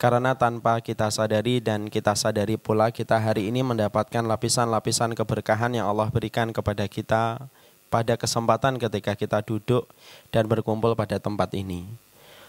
Karena tanpa kita sadari dan kita sadari pula kita hari ini mendapatkan lapisan-lapisan keberkahan yang Allah berikan kepada kita pada kesempatan ketika kita duduk dan berkumpul pada tempat ini.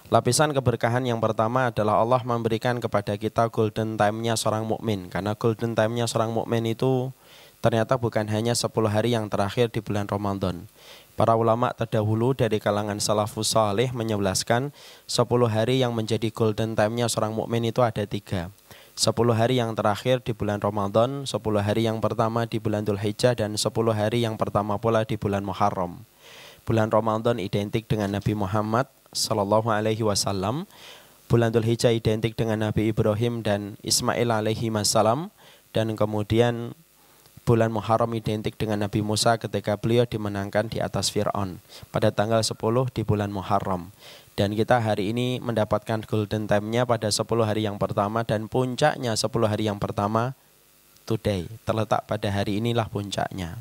Lapisan keberkahan yang pertama adalah Allah memberikan kepada kita golden time-nya seorang mukmin karena golden time-nya seorang mukmin itu ternyata bukan hanya 10 hari yang terakhir di bulan Ramadan. Para ulama terdahulu dari kalangan salafus salih menjelaskan 10 hari yang menjadi golden time-nya seorang mukmin itu ada tiga. 10 hari yang terakhir di bulan Ramadan, 10 hari yang pertama di bulan Dhul Hijjah, dan 10 hari yang pertama pula di bulan Muharram. Bulan Ramadan identik dengan Nabi Muhammad Sallallahu Alaihi Wasallam. Bulan Dhul Hijjah identik dengan Nabi Ibrahim dan Ismail alaihi wasallam dan kemudian bulan Muharram identik dengan Nabi Musa ketika beliau dimenangkan di atas Fir'aun pada tanggal 10 di bulan Muharram. Dan kita hari ini mendapatkan golden time-nya pada 10 hari yang pertama dan puncaknya 10 hari yang pertama today. Terletak pada hari inilah puncaknya.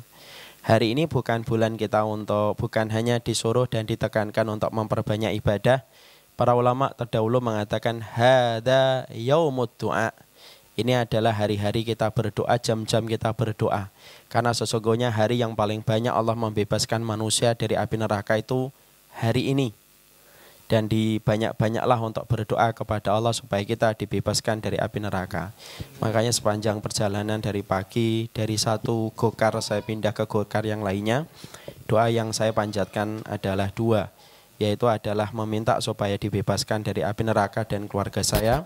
Hari ini bukan bulan kita untuk bukan hanya disuruh dan ditekankan untuk memperbanyak ibadah. Para ulama terdahulu mengatakan hada yaumud du'a ini adalah hari-hari kita berdoa, jam-jam kita berdoa. Karena sesungguhnya hari yang paling banyak Allah membebaskan manusia dari api neraka itu hari ini. Dan dibanyak-banyaklah untuk berdoa kepada Allah supaya kita dibebaskan dari api neraka. Makanya sepanjang perjalanan dari pagi, dari satu gokar saya pindah ke gokar yang lainnya, doa yang saya panjatkan adalah dua, yaitu adalah meminta supaya dibebaskan dari api neraka dan keluarga saya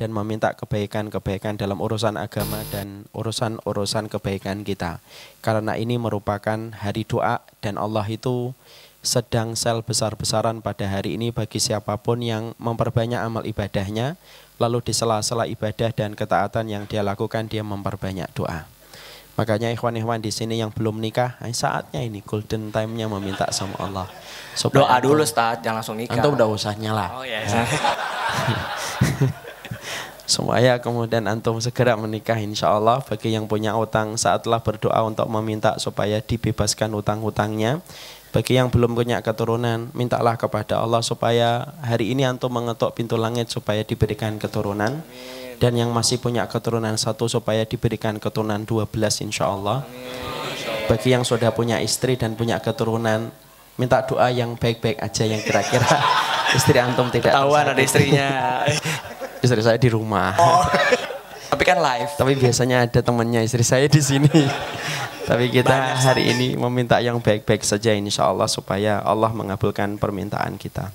dan meminta kebaikan-kebaikan dalam urusan agama dan urusan-urusan kebaikan kita. Karena ini merupakan hari doa dan Allah itu sedang sel besar-besaran pada hari ini bagi siapa pun yang memperbanyak amal ibadahnya, lalu di sela-sela ibadah dan ketaatan yang dia lakukan dia memperbanyak doa. Makanya ikhwan-ikhwan di sini yang belum nikah, saatnya ini golden time-nya meminta sama Allah. Supaya Doa dulu Ustaz, jangan langsung nikah. Antum udah usah nyala. Oh iya. Ya. supaya kemudian antum segera menikah insya Allah bagi yang punya utang saatlah berdoa untuk meminta supaya dibebaskan utang-utangnya. Bagi yang belum punya keturunan mintalah kepada Allah supaya hari ini antum mengetuk pintu langit supaya diberikan keturunan. Dan yang masih punya keturunan satu supaya diberikan keturunan 12 insya Allah bagi yang sudah punya istri dan punya keturunan minta doa yang baik-baik aja yang kira-kira istri antum tidak tahu ada istrinya istri saya di rumah. Oh. Tapi kan live. Tapi biasanya ada temannya istri saya di sini. Tapi kita hari ini meminta yang baik-baik saja insya Allah supaya Allah mengabulkan permintaan kita.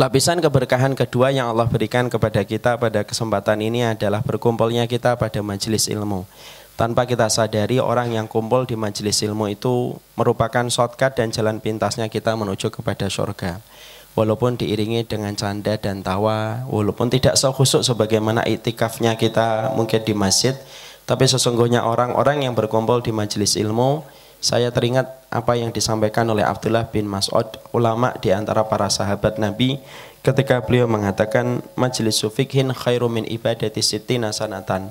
Lapisan keberkahan kedua yang Allah berikan kepada kita pada kesempatan ini adalah berkumpulnya kita pada majelis ilmu. Tanpa kita sadari orang yang kumpul di majelis ilmu itu merupakan shortcut dan jalan pintasnya kita menuju kepada surga walaupun diiringi dengan canda dan tawa, walaupun tidak sekhusuk sebagaimana itikafnya kita mungkin di masjid, tapi sesungguhnya orang-orang yang berkumpul di majelis ilmu, saya teringat apa yang disampaikan oleh Abdullah bin Mas'ud, ulama di antara para sahabat Nabi, ketika beliau mengatakan majelis sufikhin khairu min ibadati sittina sanatan.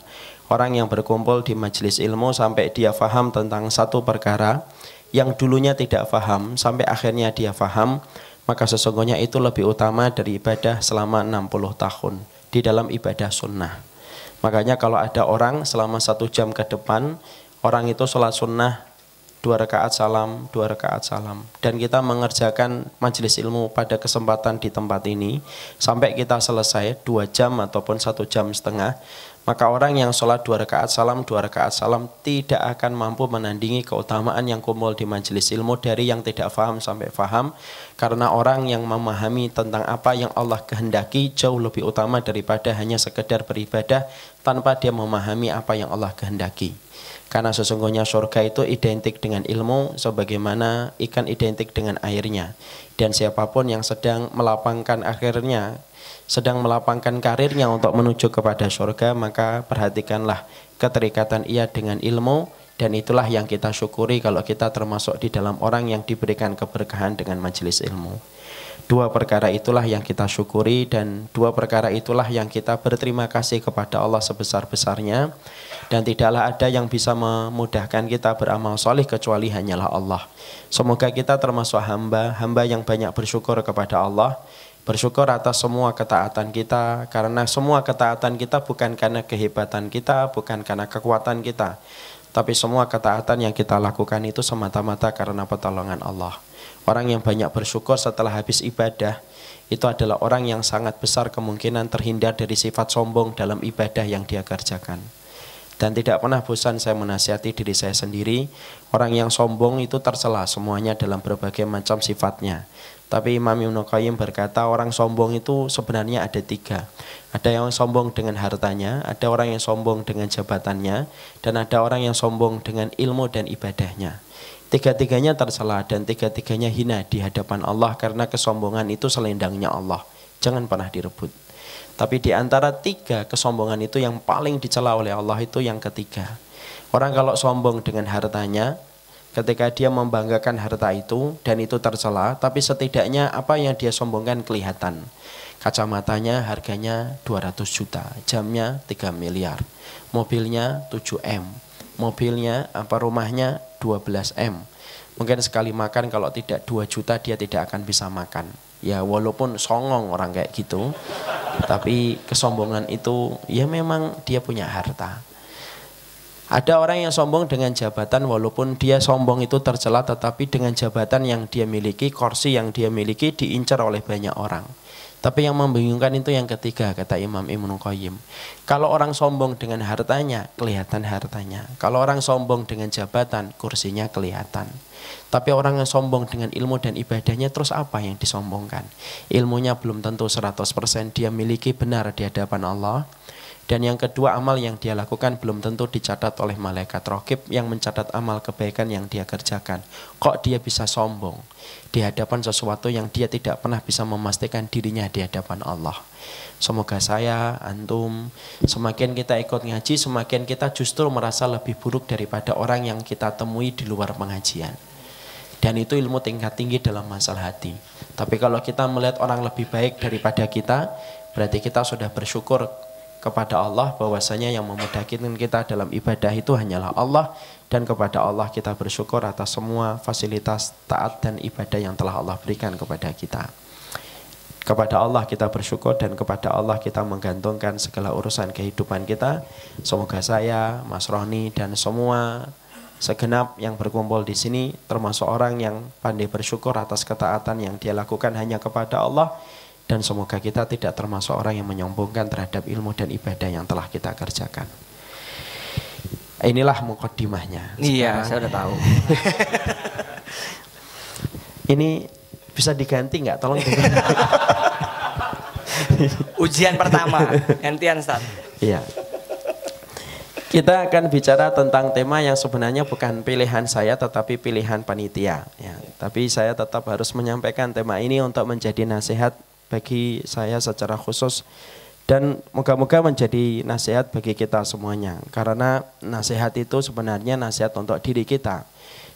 Orang yang berkumpul di majelis ilmu sampai dia faham tentang satu perkara yang dulunya tidak faham sampai akhirnya dia faham maka sesungguhnya itu lebih utama dari ibadah selama 60 tahun di dalam ibadah sunnah. Makanya kalau ada orang selama satu jam ke depan, orang itu sholat sunnah dua rakaat salam, dua rakaat salam. Dan kita mengerjakan majelis ilmu pada kesempatan di tempat ini sampai kita selesai dua jam ataupun satu jam setengah maka orang yang sholat dua rakaat salam, dua rakaat salam tidak akan mampu menandingi keutamaan yang kumpul di majelis ilmu dari yang tidak faham sampai faham karena orang yang memahami tentang apa yang Allah kehendaki jauh lebih utama daripada hanya sekedar beribadah tanpa dia memahami apa yang Allah kehendaki. Karena sesungguhnya surga itu identik dengan ilmu sebagaimana ikan identik dengan airnya. Dan siapa pun yang sedang melapangkan akhirnya sedang melapangkan karirnya untuk menuju kepada surga, maka perhatikanlah keterikatan ia dengan ilmu dan itulah yang kita syukuri kalau kita termasuk di dalam orang yang diberikan keberkahan dengan majelis ilmu. Dua perkara itulah yang kita syukuri dan dua perkara itulah yang kita berterima kasih kepada Allah sebesar-besarnya dan tidaklah ada yang bisa memudahkan kita beramal soleh kecuali hanyalah Allah. Semoga kita termasuk hamba, hamba yang banyak bersyukur kepada Allah Bersyukur atas semua ketaatan kita karena semua ketaatan kita bukan karena kehebatan kita, bukan karena kekuatan kita. Tapi semua ketaatan yang kita lakukan itu semata-mata karena pertolongan Allah. Orang yang banyak bersyukur setelah habis ibadah itu adalah orang yang sangat besar kemungkinan terhindar dari sifat sombong dalam ibadah yang dia kerjakan. Dan tidak pernah bosan saya menasihati diri saya sendiri, orang yang sombong itu tercela semuanya dalam berbagai macam sifatnya. Tapi Imam Ibn Qayyim berkata orang sombong itu sebenarnya ada tiga. Ada yang sombong dengan hartanya, ada orang yang sombong dengan jabatannya, dan ada orang yang sombong dengan ilmu dan ibadahnya. Tiga-tiganya tercela dan tiga-tiganya hina di hadapan Allah karena kesombongan itu selendangnya Allah. Jangan pernah direbut. Tapi di antara tiga kesombongan itu yang paling dicela oleh Allah itu yang ketiga. Orang kalau sombong dengan hartanya, ketika dia membanggakan harta itu dan itu tercela, tapi setidaknya apa yang dia sombongkan kelihatan. Kacamatanya harganya 200 juta, jamnya 3 miliar, mobilnya 7 M, mobilnya apa rumahnya 12 M. Mungkin sekali makan kalau tidak 2 juta dia tidak akan bisa makan. Ya walaupun songong orang kayak gitu, tapi kesombongan itu ya memang dia punya harta. Ada orang yang sombong dengan jabatan walaupun dia sombong itu tercela tetapi dengan jabatan yang dia miliki, kursi yang dia miliki diincar oleh banyak orang. Tapi yang membingungkan itu yang ketiga kata Imam Ibnu Qayyim. Kalau orang sombong dengan hartanya, kelihatan hartanya. Kalau orang sombong dengan jabatan, kursinya kelihatan. Tapi orang yang sombong dengan ilmu dan ibadahnya terus apa yang disombongkan? Ilmunya belum tentu 100% dia miliki benar di hadapan Allah dan yang kedua amal yang dia lakukan belum tentu dicatat oleh malaikat rokib yang mencatat amal kebaikan yang dia kerjakan. Kok dia bisa sombong di hadapan sesuatu yang dia tidak pernah bisa memastikan dirinya di hadapan Allah. Semoga saya, antum, semakin kita ikut ngaji, semakin kita justru merasa lebih buruk daripada orang yang kita temui di luar pengajian. Dan itu ilmu tingkat tinggi dalam masalah hati. Tapi kalau kita melihat orang lebih baik daripada kita, berarti kita sudah bersyukur kepada Allah bahwasanya yang memudahkan kita dalam ibadah itu hanyalah Allah dan kepada Allah kita bersyukur atas semua fasilitas taat dan ibadah yang telah Allah berikan kepada kita. Kepada Allah kita bersyukur dan kepada Allah kita menggantungkan segala urusan kehidupan kita. Semoga saya, Mas Roni dan semua segenap yang berkumpul di sini termasuk orang yang pandai bersyukur atas ketaatan yang dia lakukan hanya kepada Allah dan semoga kita tidak termasuk orang yang menyombongkan terhadap ilmu dan ibadah yang telah kita kerjakan. Inilah mukodimahnya. Iya, saya udah tahu. Ini bisa diganti nggak? Tolong Ujian pertama, gantian Ustaz. Iya. Kita akan bicara tentang tema yang sebenarnya bukan pilihan saya tetapi pilihan panitia. Ya, tapi saya tetap harus menyampaikan tema ini untuk menjadi nasihat bagi saya secara khusus. Dan moga-moga menjadi nasihat bagi kita semuanya. Karena nasihat itu sebenarnya nasihat untuk diri kita.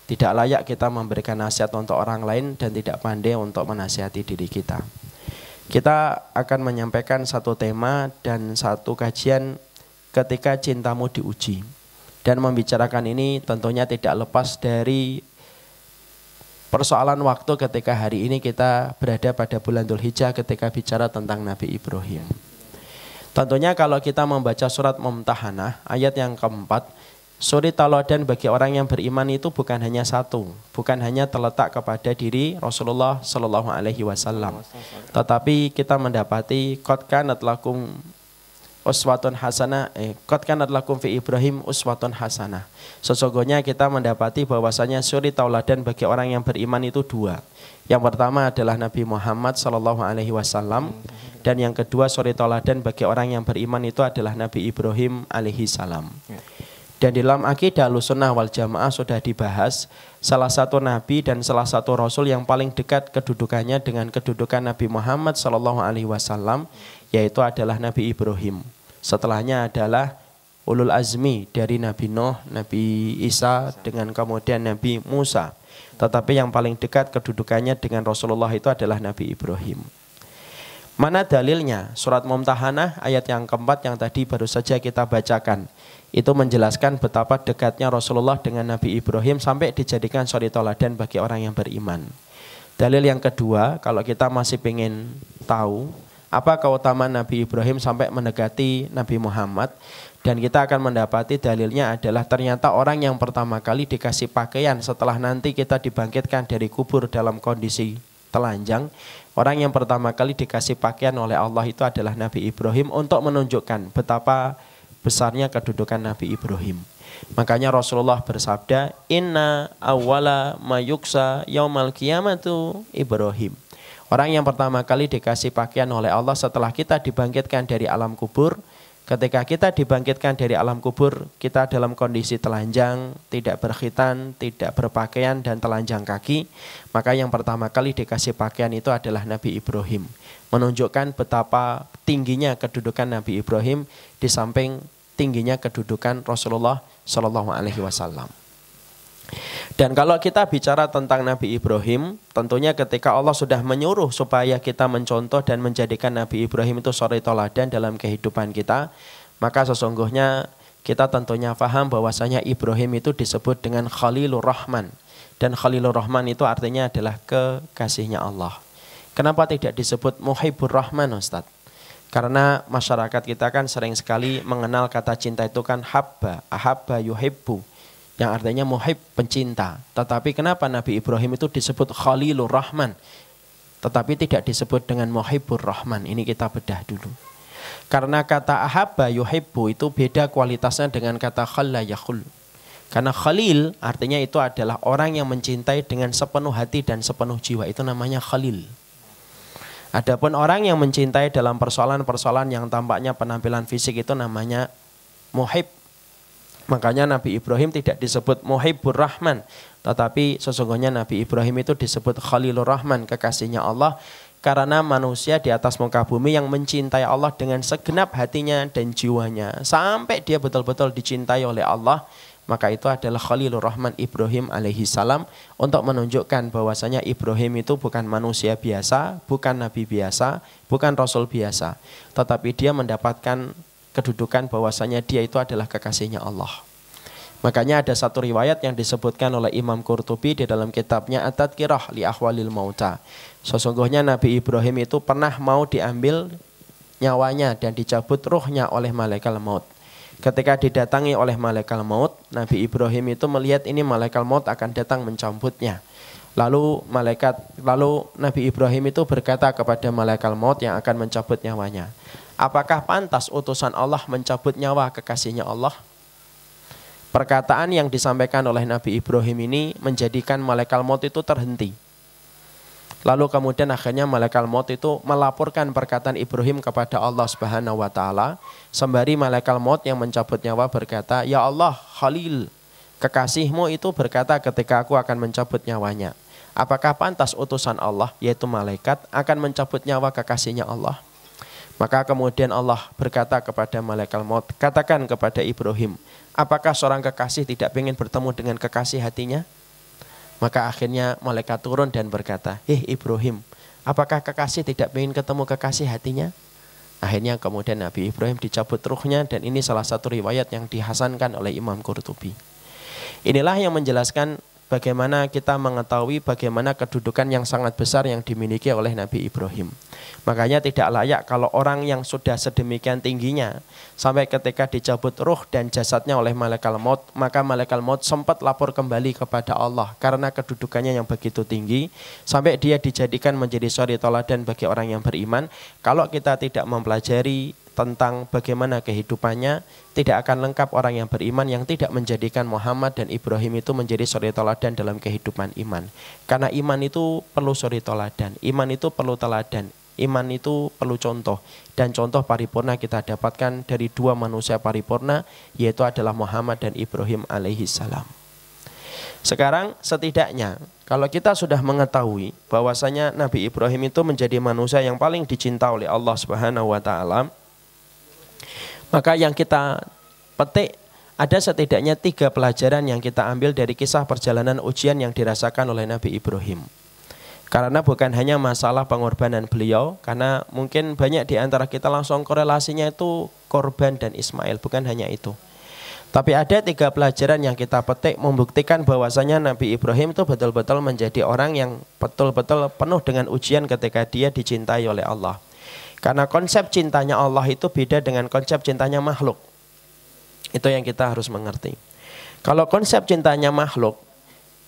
Tidak layak kita memberikan nasihat untuk orang lain dan tidak pandai untuk menasihati diri kita. Kita akan menyampaikan satu tema dan satu kajian ketika cintamu diuji. Dan membicarakan ini tentunya tidak lepas dari persoalan waktu ketika hari ini kita berada pada bulan Dhul Hijjah ketika bicara tentang Nabi Ibrahim. Tentunya kalau kita membaca surat Mumtahanah ayat yang keempat, suri talodan bagi orang yang beriman itu bukan hanya satu, bukan hanya terletak kepada diri Rasulullah Shallallahu Alaihi Wasallam, tetapi kita mendapati kotkan lakum uswatun hasanah eh kanat lakum fi Ibrahim uswatun hasanah. Sesungguhnya kita mendapati bahwasanya suri tauladan bagi orang yang beriman itu dua. Yang pertama adalah Nabi Muhammad sallallahu alaihi wasallam dan yang kedua suri tauladan bagi orang yang beriman itu adalah Nabi Ibrahim alaihi salam. Ya. Dan di dalam akidah sunnah wal jamaah sudah dibahas salah satu nabi dan salah satu rasul yang paling dekat kedudukannya dengan kedudukan Nabi Muhammad Sallallahu Alaihi Wasallam yaitu adalah Nabi Ibrahim. Setelahnya adalah ulul azmi dari Nabi Nuh, Nabi Isa dengan kemudian Nabi Musa. Tetapi yang paling dekat kedudukannya dengan Rasulullah itu adalah Nabi Ibrahim. Mana dalilnya? Surat Mumtahanah ayat yang keempat yang tadi baru saja kita bacakan. Itu menjelaskan betapa dekatnya Rasulullah dengan Nabi Ibrahim sampai dijadikan suri toladan bagi orang yang beriman. Dalil yang kedua, kalau kita masih ingin tahu apa keutamaan Nabi Ibrahim sampai mendekati Nabi Muhammad? Dan kita akan mendapati dalilnya adalah ternyata orang yang pertama kali dikasih pakaian setelah nanti kita dibangkitkan dari kubur dalam kondisi telanjang orang yang pertama kali dikasih pakaian oleh Allah itu adalah Nabi Ibrahim untuk menunjukkan betapa besarnya kedudukan Nabi Ibrahim. Makanya Rasulullah bersabda inna awala mayuksa yaumal kiamatu Ibrahim Orang yang pertama kali dikasih pakaian oleh Allah setelah kita dibangkitkan dari alam kubur, ketika kita dibangkitkan dari alam kubur, kita dalam kondisi telanjang, tidak berkhitan, tidak berpakaian dan telanjang kaki, maka yang pertama kali dikasih pakaian itu adalah Nabi Ibrahim. Menunjukkan betapa tingginya kedudukan Nabi Ibrahim di samping tingginya kedudukan Rasulullah Shallallahu alaihi wasallam. Dan kalau kita bicara tentang Nabi Ibrahim, tentunya ketika Allah sudah menyuruh supaya kita mencontoh dan menjadikan Nabi Ibrahim itu suri toladan dalam kehidupan kita, maka sesungguhnya kita tentunya paham bahwasanya Ibrahim itu disebut dengan Khalilur Rahman. Dan Khalilur Rahman itu artinya adalah kekasihnya Allah. Kenapa tidak disebut Muhibur Rahman Ustaz? Karena masyarakat kita kan sering sekali mengenal kata cinta itu kan habba, ahabba yuhibbu yang artinya muhib pencinta. Tetapi kenapa Nabi Ibrahim itu disebut Khalilur Rahman? Tetapi tidak disebut dengan muhibur Rahman. Ini kita bedah dulu. Karena kata ahabba yuhibbu itu beda kualitasnya dengan kata khalla yakhul. Karena khalil artinya itu adalah orang yang mencintai dengan sepenuh hati dan sepenuh jiwa. Itu namanya khalil. Adapun orang yang mencintai dalam persoalan-persoalan yang tampaknya penampilan fisik itu namanya muhib Makanya Nabi Ibrahim tidak disebut Muhibbur Rahman, tetapi sesungguhnya Nabi Ibrahim itu disebut Khalilur Rahman, kekasihnya Allah karena manusia di atas muka bumi yang mencintai Allah dengan segenap hatinya dan jiwanya. Sampai dia betul-betul dicintai oleh Allah maka itu adalah Khalilur Rahman Ibrahim alaihi salam untuk menunjukkan bahwasanya Ibrahim itu bukan manusia biasa, bukan nabi biasa, bukan rasul biasa, tetapi dia mendapatkan kedudukan bahwasanya dia itu adalah kekasihnya Allah. Makanya ada satu riwayat yang disebutkan oleh Imam Qurtubi di dalam kitabnya At-Tadkirah li Ahwalil Mauta. Sesungguhnya Nabi Ibrahim itu pernah mau diambil nyawanya dan dicabut ruhnya oleh malaikat maut. Ketika didatangi oleh malaikat maut, Nabi Ibrahim itu melihat ini malaikat maut akan datang mencabutnya. Lalu malaikat lalu Nabi Ibrahim itu berkata kepada malaikat maut yang akan mencabut nyawanya, Apakah pantas utusan Allah mencabut nyawa kekasihnya Allah? Perkataan yang disampaikan oleh Nabi Ibrahim ini menjadikan malaikat maut itu terhenti. Lalu kemudian akhirnya malaikat maut itu melaporkan perkataan Ibrahim kepada Allah Subhanahu wa taala. Sembari malaikat maut yang mencabut nyawa berkata, "Ya Allah, Khalil, kekasihmu itu berkata ketika aku akan mencabut nyawanya. Apakah pantas utusan Allah, yaitu malaikat, akan mencabut nyawa kekasihnya Allah?" Maka kemudian Allah berkata kepada malaikat maut, katakan kepada Ibrahim, apakah seorang kekasih tidak ingin bertemu dengan kekasih hatinya? Maka akhirnya malaikat turun dan berkata, Hei Ibrahim, apakah kekasih tidak ingin ketemu kekasih hatinya? Akhirnya kemudian Nabi Ibrahim dicabut ruhnya dan ini salah satu riwayat yang dihasankan oleh Imam Qurtubi. Inilah yang menjelaskan bagaimana kita mengetahui bagaimana kedudukan yang sangat besar yang dimiliki oleh Nabi Ibrahim. Makanya tidak layak kalau orang yang sudah sedemikian tingginya sampai ketika dicabut ruh dan jasadnya oleh malaikat maut, maka malaikat maut sempat lapor kembali kepada Allah karena kedudukannya yang begitu tinggi sampai dia dijadikan menjadi suri toladan bagi orang yang beriman. Kalau kita tidak mempelajari tentang bagaimana kehidupannya tidak akan lengkap orang yang beriman yang tidak menjadikan Muhammad dan Ibrahim itu menjadi suri toladan dalam kehidupan iman. Karena iman itu perlu suri toladan, iman itu perlu teladan, iman itu perlu contoh dan contoh paripurna kita dapatkan dari dua manusia paripurna yaitu adalah Muhammad dan Ibrahim alaihi salam. Sekarang setidaknya kalau kita sudah mengetahui bahwasanya Nabi Ibrahim itu menjadi manusia yang paling dicinta oleh Allah Subhanahu wa taala, maka yang kita petik ada setidaknya tiga pelajaran yang kita ambil dari kisah perjalanan ujian yang dirasakan oleh Nabi Ibrahim. Karena bukan hanya masalah pengorbanan beliau, karena mungkin banyak di antara kita langsung korelasinya itu korban dan Ismail, bukan hanya itu. Tapi ada tiga pelajaran yang kita petik membuktikan bahwasanya Nabi Ibrahim itu betul-betul menjadi orang yang betul-betul penuh dengan ujian ketika dia dicintai oleh Allah. Karena konsep cintanya Allah itu beda dengan konsep cintanya makhluk. Itu yang kita harus mengerti. Kalau konsep cintanya makhluk,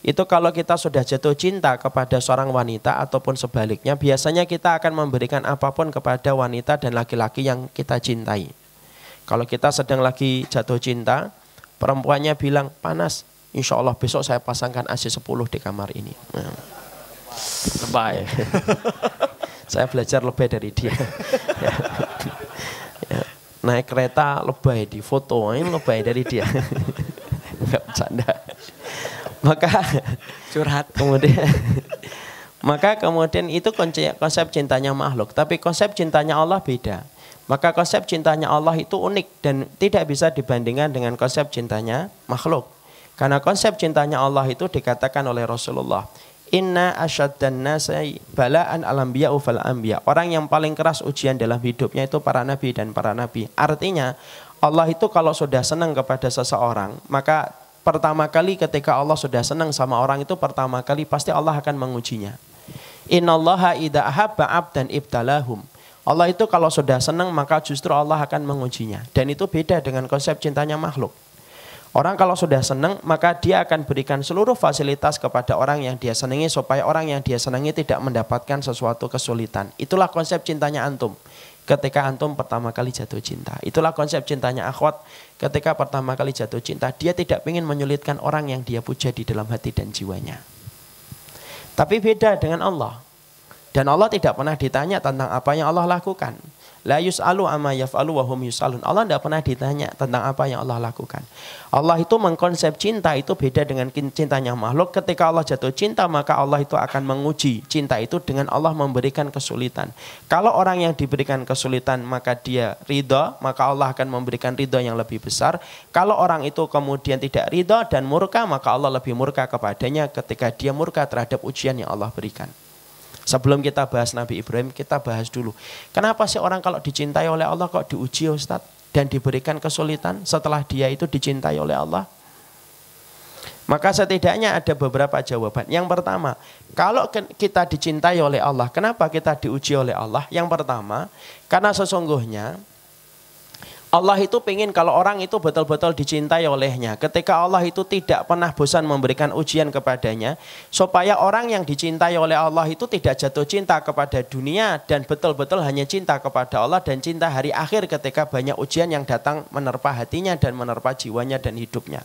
itu kalau kita sudah jatuh cinta kepada seorang wanita ataupun sebaliknya, biasanya kita akan memberikan apa pun kepada wanita dan laki-laki yang kita cintai. Kalau kita sedang lagi jatuh cinta, perempuannya bilang panas, insya Allah besok saya pasangkan AC 10 di kamar ini. Nah. Lebay. saya belajar lebih dari dia. ya. Ya. Naik kereta lebay di foto, ini lebay dari dia. Enggak bercanda. Maka curhat. Kemudian maka kemudian itu konsep cintanya makhluk, tapi konsep cintanya Allah beda. Maka konsep cintanya Allah itu unik dan tidak bisa dibandingkan dengan konsep cintanya makhluk. Karena konsep cintanya Allah itu dikatakan oleh Rasulullah, Inna asyaddan nasai balaan alambiya ufal ambiya. Orang yang paling keras ujian dalam hidupnya itu para nabi dan para nabi. Artinya Allah itu kalau sudah senang kepada seseorang, maka pertama kali ketika Allah sudah senang sama orang itu pertama kali pasti Allah akan mengujinya. Innallaha idza ahabba abdan ibtalahum. Allah itu kalau sudah senang maka justru Allah akan mengujinya. Dan itu beda dengan konsep cintanya makhluk. Orang kalau sudah senang maka dia akan berikan seluruh fasilitas kepada orang yang dia senangi supaya orang yang dia senangi tidak mendapatkan sesuatu kesulitan. Itulah konsep cintanya antum. Ketika antum pertama kali jatuh cinta. Itulah konsep cintanya akhwat. Ketika pertama kali jatuh cinta. Dia tidak ingin menyulitkan orang yang dia puja di dalam hati dan jiwanya. Tapi beda dengan Allah. Dan Allah tidak pernah ditanya tentang apa yang Allah lakukan. La yus'alu amma yaf'alu wa hum yus'alun. Allah tidak pernah ditanya tentang apa yang Allah lakukan. Allah itu mengkonsep cinta itu beda dengan cintanya makhluk. Ketika Allah jatuh cinta maka Allah itu akan menguji cinta itu dengan Allah memberikan kesulitan. Kalau orang yang diberikan kesulitan maka dia ridho, maka Allah akan memberikan ridho yang lebih besar. Kalau orang itu kemudian tidak ridho dan murka maka Allah lebih murka kepadanya ketika dia murka terhadap ujian yang Allah berikan. Sebelum kita bahas Nabi Ibrahim, kita bahas dulu. Kenapa sih orang kalau dicintai oleh Allah kok diuji Ustaz? Dan diberikan kesulitan setelah dia itu dicintai oleh Allah? Maka setidaknya ada beberapa jawaban. Yang pertama, kalau kita dicintai oleh Allah, kenapa kita diuji oleh Allah? Yang pertama, karena sesungguhnya Allah itu ingin kalau orang itu betul-betul dicintai olehnya. Ketika Allah itu tidak pernah bosan memberikan ujian kepadanya. Supaya orang yang dicintai oleh Allah itu tidak jatuh cinta kepada dunia. Dan betul-betul hanya cinta kepada Allah dan cinta hari akhir ketika banyak ujian yang datang menerpa hatinya dan menerpa jiwanya dan hidupnya.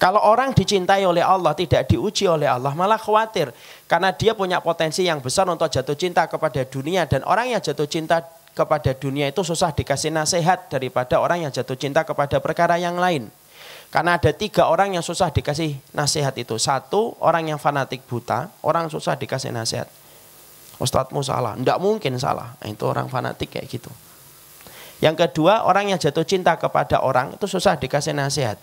Kalau orang dicintai oleh Allah, tidak diuji oleh Allah, malah khawatir. Karena dia punya potensi yang besar untuk jatuh cinta kepada dunia. Dan orang yang jatuh cinta kepada dunia itu susah dikasih nasihat daripada orang yang jatuh cinta kepada perkara yang lain. Karena ada tiga orang yang susah dikasih nasihat itu. Satu, orang yang fanatik buta, orang susah dikasih nasihat. Ustadzmu salah, tidak mungkin salah. Nah, itu orang fanatik kayak gitu. Yang kedua, orang yang jatuh cinta kepada orang itu susah dikasih nasihat.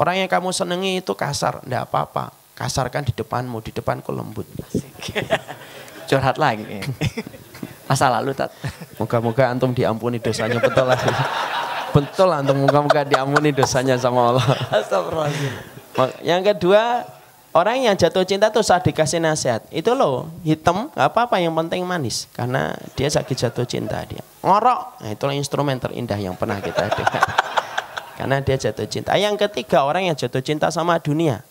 Orang yang kamu senangi itu kasar, tidak apa-apa. Kasarkan di depanmu, di depanku lembut. Curhat lagi. Masa lalu tat. Moga-moga antum diampuni dosanya betul lah. betul antum moga-moga diampuni dosanya sama Allah. Astagfirullahaladzim. Yang kedua, orang yang jatuh cinta tuh saat dikasih nasihat. Itu loh, hitam gak apa-apa yang penting manis. Karena dia sakit jatuh cinta dia. Ngorok, nah itulah instrumen terindah yang pernah kita dengar. Karena dia jatuh cinta. Yang ketiga, orang yang jatuh cinta sama dunia.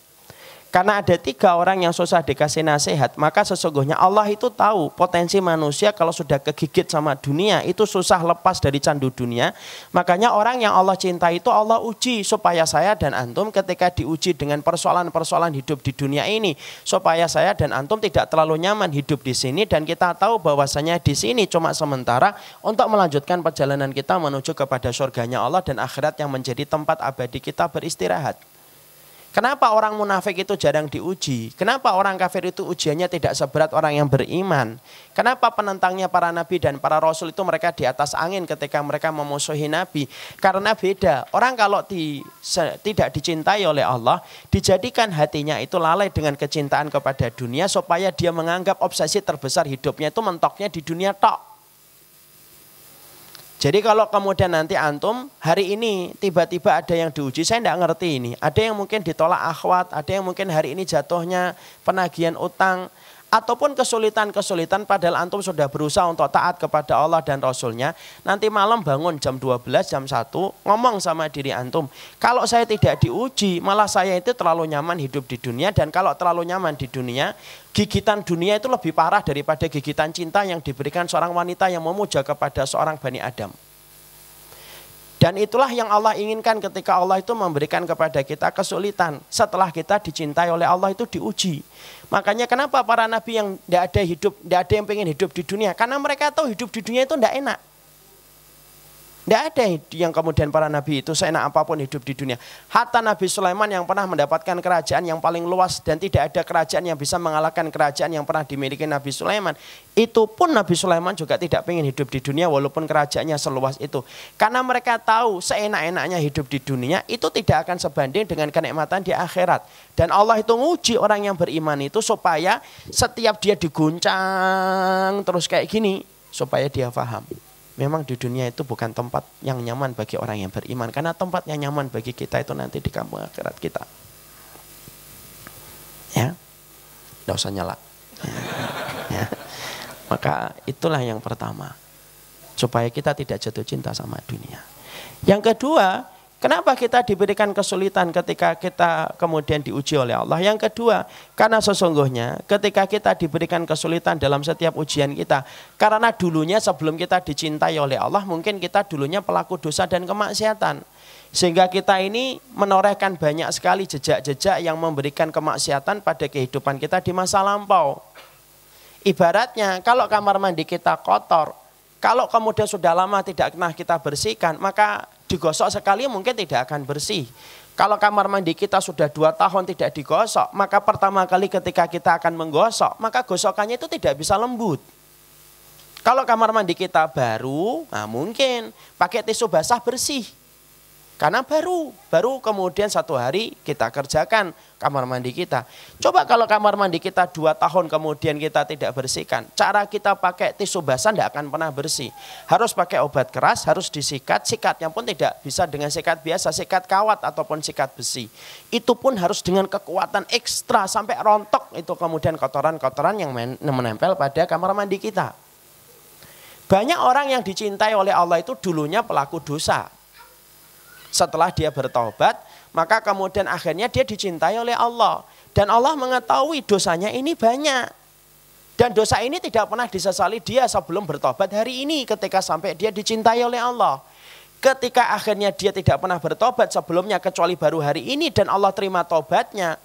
Karena ada tiga orang yang susah dikasih nasihat, maka sesungguhnya Allah itu tahu potensi manusia kalau sudah kegigit sama dunia itu susah lepas dari candu dunia. Makanya orang yang Allah cinta itu Allah uji supaya saya dan antum ketika diuji dengan persoalan-persoalan hidup di dunia ini, supaya saya dan antum tidak terlalu nyaman hidup di sini dan kita tahu bahwasanya di sini cuma sementara untuk melanjutkan perjalanan kita menuju kepada surganya Allah dan akhirat yang menjadi tempat abadi kita beristirahat. Kenapa orang munafik itu jarang diuji? Kenapa orang kafir itu ujiannya tidak seberat orang yang beriman? Kenapa penentangnya para nabi dan para rasul itu mereka di atas angin ketika mereka memusuhi nabi? Karena beda. Orang kalau di, se, tidak dicintai oleh Allah, dijadikan hatinya itu lalai dengan kecintaan kepada dunia supaya dia menganggap obsesi terbesar hidupnya itu mentoknya di dunia tok. Jadi kalau kemudian nanti antum hari ini tiba-tiba ada yang diuji, saya tidak ngerti ini. Ada yang mungkin ditolak akhwat, ada yang mungkin hari ini jatuhnya penagihan utang, ataupun kesulitan-kesulitan padahal antum sudah berusaha untuk taat kepada Allah dan Rasulnya nanti malam bangun jam 12 jam 1 ngomong sama diri antum kalau saya tidak diuji malah saya itu terlalu nyaman hidup di dunia dan kalau terlalu nyaman di dunia gigitan dunia itu lebih parah daripada gigitan cinta yang diberikan seorang wanita yang memuja kepada seorang Bani Adam dan itulah yang Allah inginkan ketika Allah itu memberikan kepada kita kesulitan. Setelah kita dicintai oleh Allah itu diuji. Makanya kenapa para nabi yang tidak ada hidup, tidak ada yang pengen hidup di dunia? Karena mereka tahu hidup di dunia itu tidak enak. Tidak ada yang kemudian para nabi itu seenak apa pun hidup di dunia. Hatta Nabi Sulaiman yang pernah mendapatkan kerajaan yang paling luas dan tidak ada kerajaan yang bisa mengalahkan kerajaan yang pernah dimiliki Nabi Sulaiman. Itu pun Nabi Sulaiman juga tidak ingin hidup di dunia walaupun kerajaannya seluas itu. Karena mereka tahu seenak-enaknya hidup di dunia itu tidak akan sebanding dengan kenikmatan di akhirat. Dan Allah itu nguji orang yang beriman itu supaya setiap dia diguncang terus kayak gini supaya dia paham memang di dunia itu bukan tempat yang nyaman bagi orang yang beriman. Karena tempat yang nyaman bagi kita itu nanti di kampung akhirat kita. Ya? Tidak usah nyala. Ya. maka itulah yang pertama. Supaya kita tidak jatuh cinta sama dunia. Yang kedua Kenapa kita diberikan kesulitan ketika kita kemudian diuji oleh Allah? Yang kedua, karena sesungguhnya ketika kita diberikan kesulitan dalam setiap ujian kita, karena dulunya sebelum kita dicintai oleh Allah, mungkin kita dulunya pelaku dosa dan kemaksiatan. Sehingga kita ini menorehkan banyak sekali jejak-jejak yang memberikan kemaksiatan pada kehidupan kita di masa lampau. Ibaratnya kalau kamar mandi kita kotor, kalau kemudian sudah lama tidak pernah kita bersihkan, maka digosok sekali mungkin tidak akan bersih. Kalau kamar mandi kita sudah dua tahun tidak digosok, maka pertama kali ketika kita akan menggosok, maka gosokannya itu tidak bisa lembut. Kalau kamar mandi kita baru, nah mungkin pakai tisu basah bersih. Karena baru, baru kemudian satu hari kita kerjakan kamar mandi kita. Coba kalau kamar mandi kita dua tahun kemudian kita tidak bersihkan. Cara kita pakai tisu basah tidak akan pernah bersih. Harus pakai obat keras, harus disikat. Sikatnya pun tidak bisa dengan sikat biasa, sikat kawat ataupun sikat besi. Itu pun harus dengan kekuatan ekstra sampai rontok itu kemudian kotoran-kotoran yang menempel pada kamar mandi kita. Banyak orang yang dicintai oleh Allah itu dulunya pelaku dosa setelah dia bertobat, maka kemudian akhirnya dia dicintai oleh Allah. Dan Allah mengetahui dosanya ini banyak. Dan dosa ini tidak pernah disesali dia sebelum bertobat hari ini ketika sampai dia dicintai oleh Allah. Ketika akhirnya dia tidak pernah bertobat sebelumnya kecuali baru hari ini dan Allah terima tobatnya.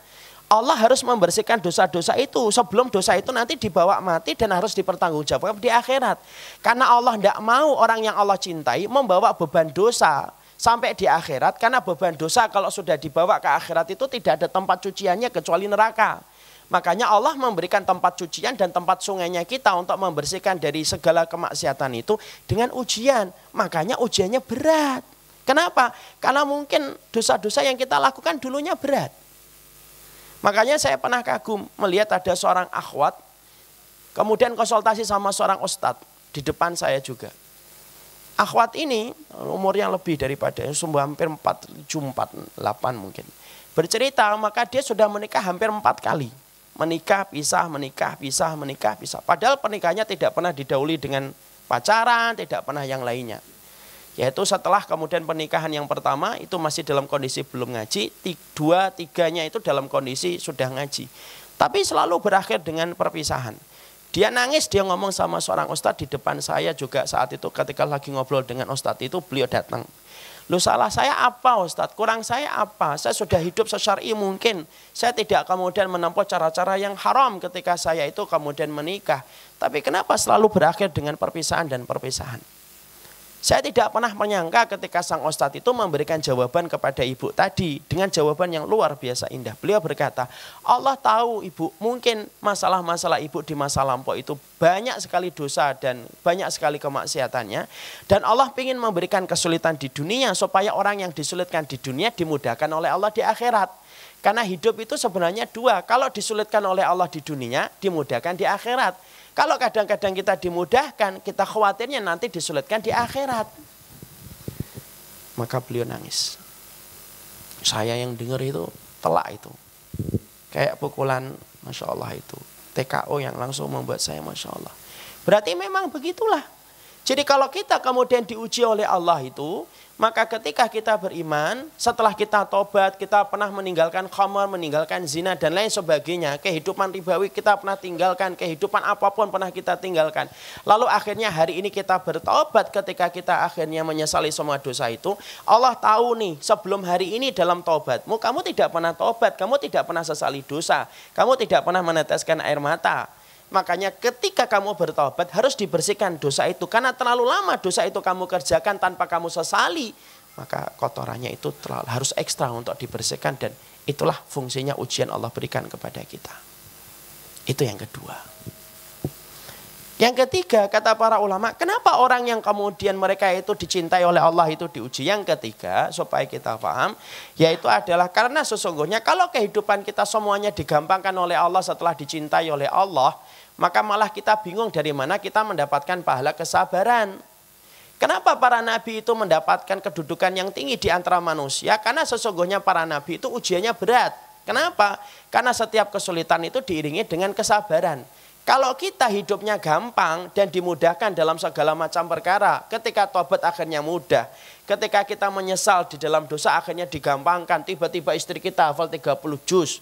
Allah harus membersihkan dosa-dosa itu sebelum dosa itu nanti dibawa mati dan harus dipertanggungjawabkan di akhirat. Karena Allah tidak mau orang yang Allah cintai membawa beban dosa sampai di akhirat karena beban dosa kalau sudah dibawa ke akhirat itu tidak ada tempat cuciannya kecuali neraka. Makanya Allah memberikan tempat cucian dan tempat sungainya kita untuk membersihkan dari segala kemaksiatan itu dengan ujian. Makanya ujiannya berat. Kenapa? Karena mungkin dosa-dosa yang kita lakukan dulunya berat. Makanya saya pernah kagum melihat ada seorang akhwat, kemudian konsultasi sama seorang ustadz di depan saya juga. Akhwat ini umurnya lebih daripada sumber hampir 4, 7, 4, 8 mungkin. Bercerita maka dia sudah menikah hampir empat kali. Menikah, pisah, menikah, pisah, menikah, pisah. Padahal pernikahannya tidak pernah didahului dengan pacaran, tidak pernah yang lainnya. Yaitu setelah kemudian pernikahan yang pertama itu masih dalam kondisi belum ngaji, dua, tiganya itu dalam kondisi sudah ngaji. Tapi selalu berakhir dengan perpisahan. Dia nangis, dia ngomong sama seorang ustadz di depan saya juga saat itu ketika lagi ngobrol dengan ustadz itu beliau datang. Lu salah saya apa Ustadz? Kurang saya apa? Saya sudah hidup sesyari mungkin. Saya tidak kemudian menempuh cara-cara yang haram ketika saya itu kemudian menikah. Tapi kenapa selalu berakhir dengan perpisahan dan perpisahan? Saya tidak pernah menyangka ketika sang ustadz itu memberikan jawaban kepada ibu tadi dengan jawaban yang luar biasa indah. Beliau berkata, Allah tahu ibu mungkin masalah-masalah ibu di masa lampau itu banyak sekali dosa dan banyak sekali kemaksiatannya. Dan Allah ingin memberikan kesulitan di dunia supaya orang yang disulitkan di dunia dimudahkan oleh Allah di akhirat. Karena hidup itu sebenarnya dua. Kalau disulitkan oleh Allah di dunia, dimudahkan di akhirat. Kalau kadang-kadang kita dimudahkan, kita khawatirnya nanti disulitkan di akhirat. Maka beliau nangis. Saya yang dengar itu telak itu. Kayak pukulan Masya Allah itu. TKO yang langsung membuat saya Masya Allah. Berarti memang begitulah. Jadi kalau kita kemudian diuji oleh Allah itu, maka ketika kita beriman, setelah kita tobat, kita pernah meninggalkan khamar, meninggalkan zina dan lain sebagainya, kehidupan ribawi kita pernah tinggalkan, kehidupan apa pun pernah kita tinggalkan. Lalu akhirnya hari ini kita bertobat ketika kita akhirnya menyesali semua dosa itu, Allah tahu nih sebelum hari ini dalam tobatmu, kamu tidak pernah tobat, kamu tidak pernah sesali dosa, kamu tidak pernah meneteskan air mata. Makanya ketika kamu bertobat harus dibersihkan dosa itu. Karena terlalu lama dosa itu kamu kerjakan tanpa kamu sesali. Maka kotorannya itu terlalu, harus ekstra untuk dibersihkan. Dan itulah fungsinya ujian Allah berikan kepada kita. Itu yang kedua. Yang ketiga kata para ulama, kenapa orang yang kemudian mereka itu dicintai oleh Allah itu diuji? Yang ketiga supaya kita paham, yaitu adalah karena sesungguhnya kalau kehidupan kita semuanya digampangkan oleh Allah setelah dicintai oleh Allah, maka malah kita bingung dari mana kita mendapatkan pahala kesabaran. Kenapa para nabi itu mendapatkan kedudukan yang tinggi di antara manusia? Karena sesungguhnya para nabi itu ujiannya berat. Kenapa? Karena setiap kesulitan itu diiringi dengan kesabaran. Kalau kita hidupnya gampang dan dimudahkan dalam segala macam perkara, ketika tobat akhirnya mudah. Ketika kita menyesal di dalam dosa akhirnya digampangkan. Tiba-tiba istri kita hafal 30 juz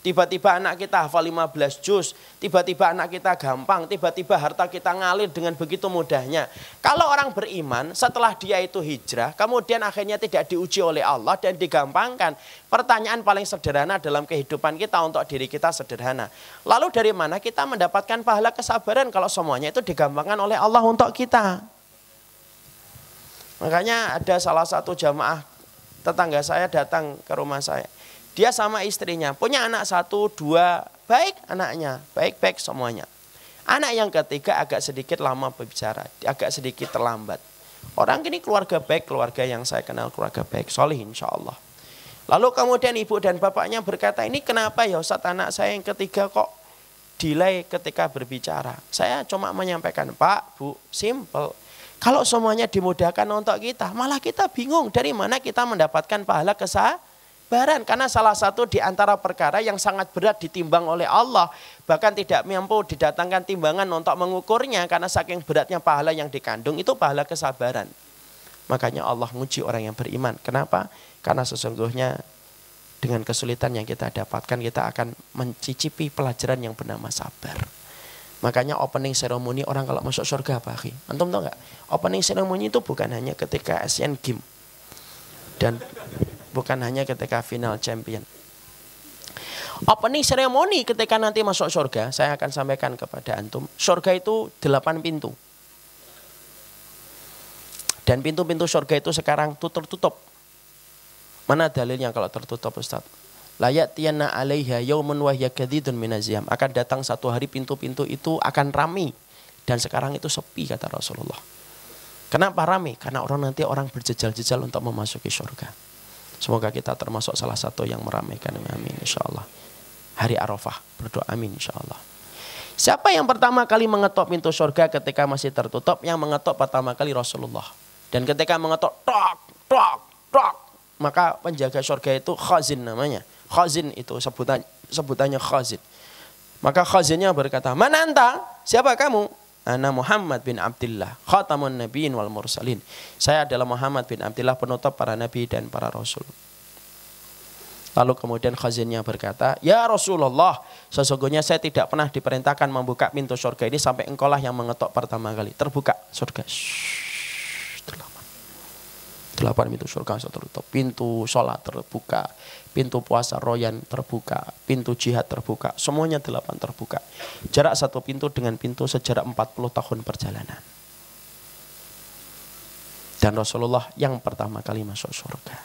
Tiba-tiba anak kita hafal 15 juz, tiba-tiba anak kita gampang, tiba-tiba harta kita ngalir dengan begitu mudahnya. Kalau orang beriman setelah dia itu hijrah, kemudian akhirnya tidak diuji oleh Allah dan digampangkan. Pertanyaan paling sederhana dalam kehidupan kita untuk diri kita sederhana. Lalu dari mana kita mendapatkan pahala kesabaran kalau semuanya itu digampangkan oleh Allah untuk kita? Makanya ada salah satu jamaah tetangga saya datang ke rumah saya dia sama istrinya, punya anak satu, dua, baik anaknya, baik-baik semuanya. Anak yang ketiga agak sedikit lama berbicara, agak sedikit terlambat. Orang ini keluarga baik, keluarga yang saya kenal keluarga baik, soleh insya Allah. Lalu kemudian ibu dan bapaknya berkata, ini kenapa ya Ustaz anak saya yang ketiga kok delay ketika berbicara. Saya cuma menyampaikan, Pak, Bu, simple. Kalau semuanya dimudahkan untuk kita, malah kita bingung dari mana kita mendapatkan pahala kesah Baran karena salah satu di antara perkara yang sangat berat ditimbang oleh Allah bahkan tidak mampu didatangkan timbangan untuk mengukurnya karena saking beratnya pahala yang dikandung itu pahala kesabaran. Makanya Allah menguji orang yang beriman. Kenapa? Karena sesungguhnya dengan kesulitan yang kita dapatkan kita akan mencicipi pelajaran yang bernama sabar. Makanya opening ceremony orang kalau masuk surga apa akhi? Antum tahu nggak? Opening ceremony itu bukan hanya ketika Asian Games dan bukan hanya ketika final champion. Opening ceremony ketika nanti masuk surga, saya akan sampaikan kepada antum. Surga itu delapan pintu. Dan pintu-pintu surga itu sekarang tuh tertutup. Mana dalilnya kalau tertutup Ustaz? Layak tiana alaiha yaumun wahya kadidun minaziyam. Akan datang satu hari pintu-pintu itu akan rami. Dan sekarang itu sepi kata Rasulullah. Kenapa rame? Karena orang nanti orang berjejal-jejal untuk memasuki surga. Semoga kita termasuk salah satu yang meramaikan. Amin insya Allah. Hari Arafah. Berdoa amin insya Allah. Siapa yang pertama kali mengetok pintu surga ketika masih tertutup? Yang mengetok pertama kali Rasulullah. Dan ketika mengetok, tok, tok, tok. Maka penjaga surga itu khazin namanya. Khazin itu sebutan, sebutannya khazin. Maka khazinnya berkata, mana anta? Siapa kamu? Ana Muhammad bin Abdullah, khatamun nabiyyin wal mursalin. Saya adalah Muhammad bin Abdullah, penutup para nabi dan para rasul. Lalu kemudian khazinnya berkata, Ya Rasulullah, sesungguhnya saya tidak pernah diperintahkan membuka pintu surga ini sampai engkaulah yang mengetok pertama kali. Terbuka surga. Shhh, delapan pintu surga tertutup. Pintu sholat terbuka, pintu puasa royan terbuka, pintu jihad terbuka, semuanya delapan terbuka. Jarak satu pintu dengan pintu sejarak 40 tahun perjalanan. Dan Rasulullah yang pertama kali masuk surga.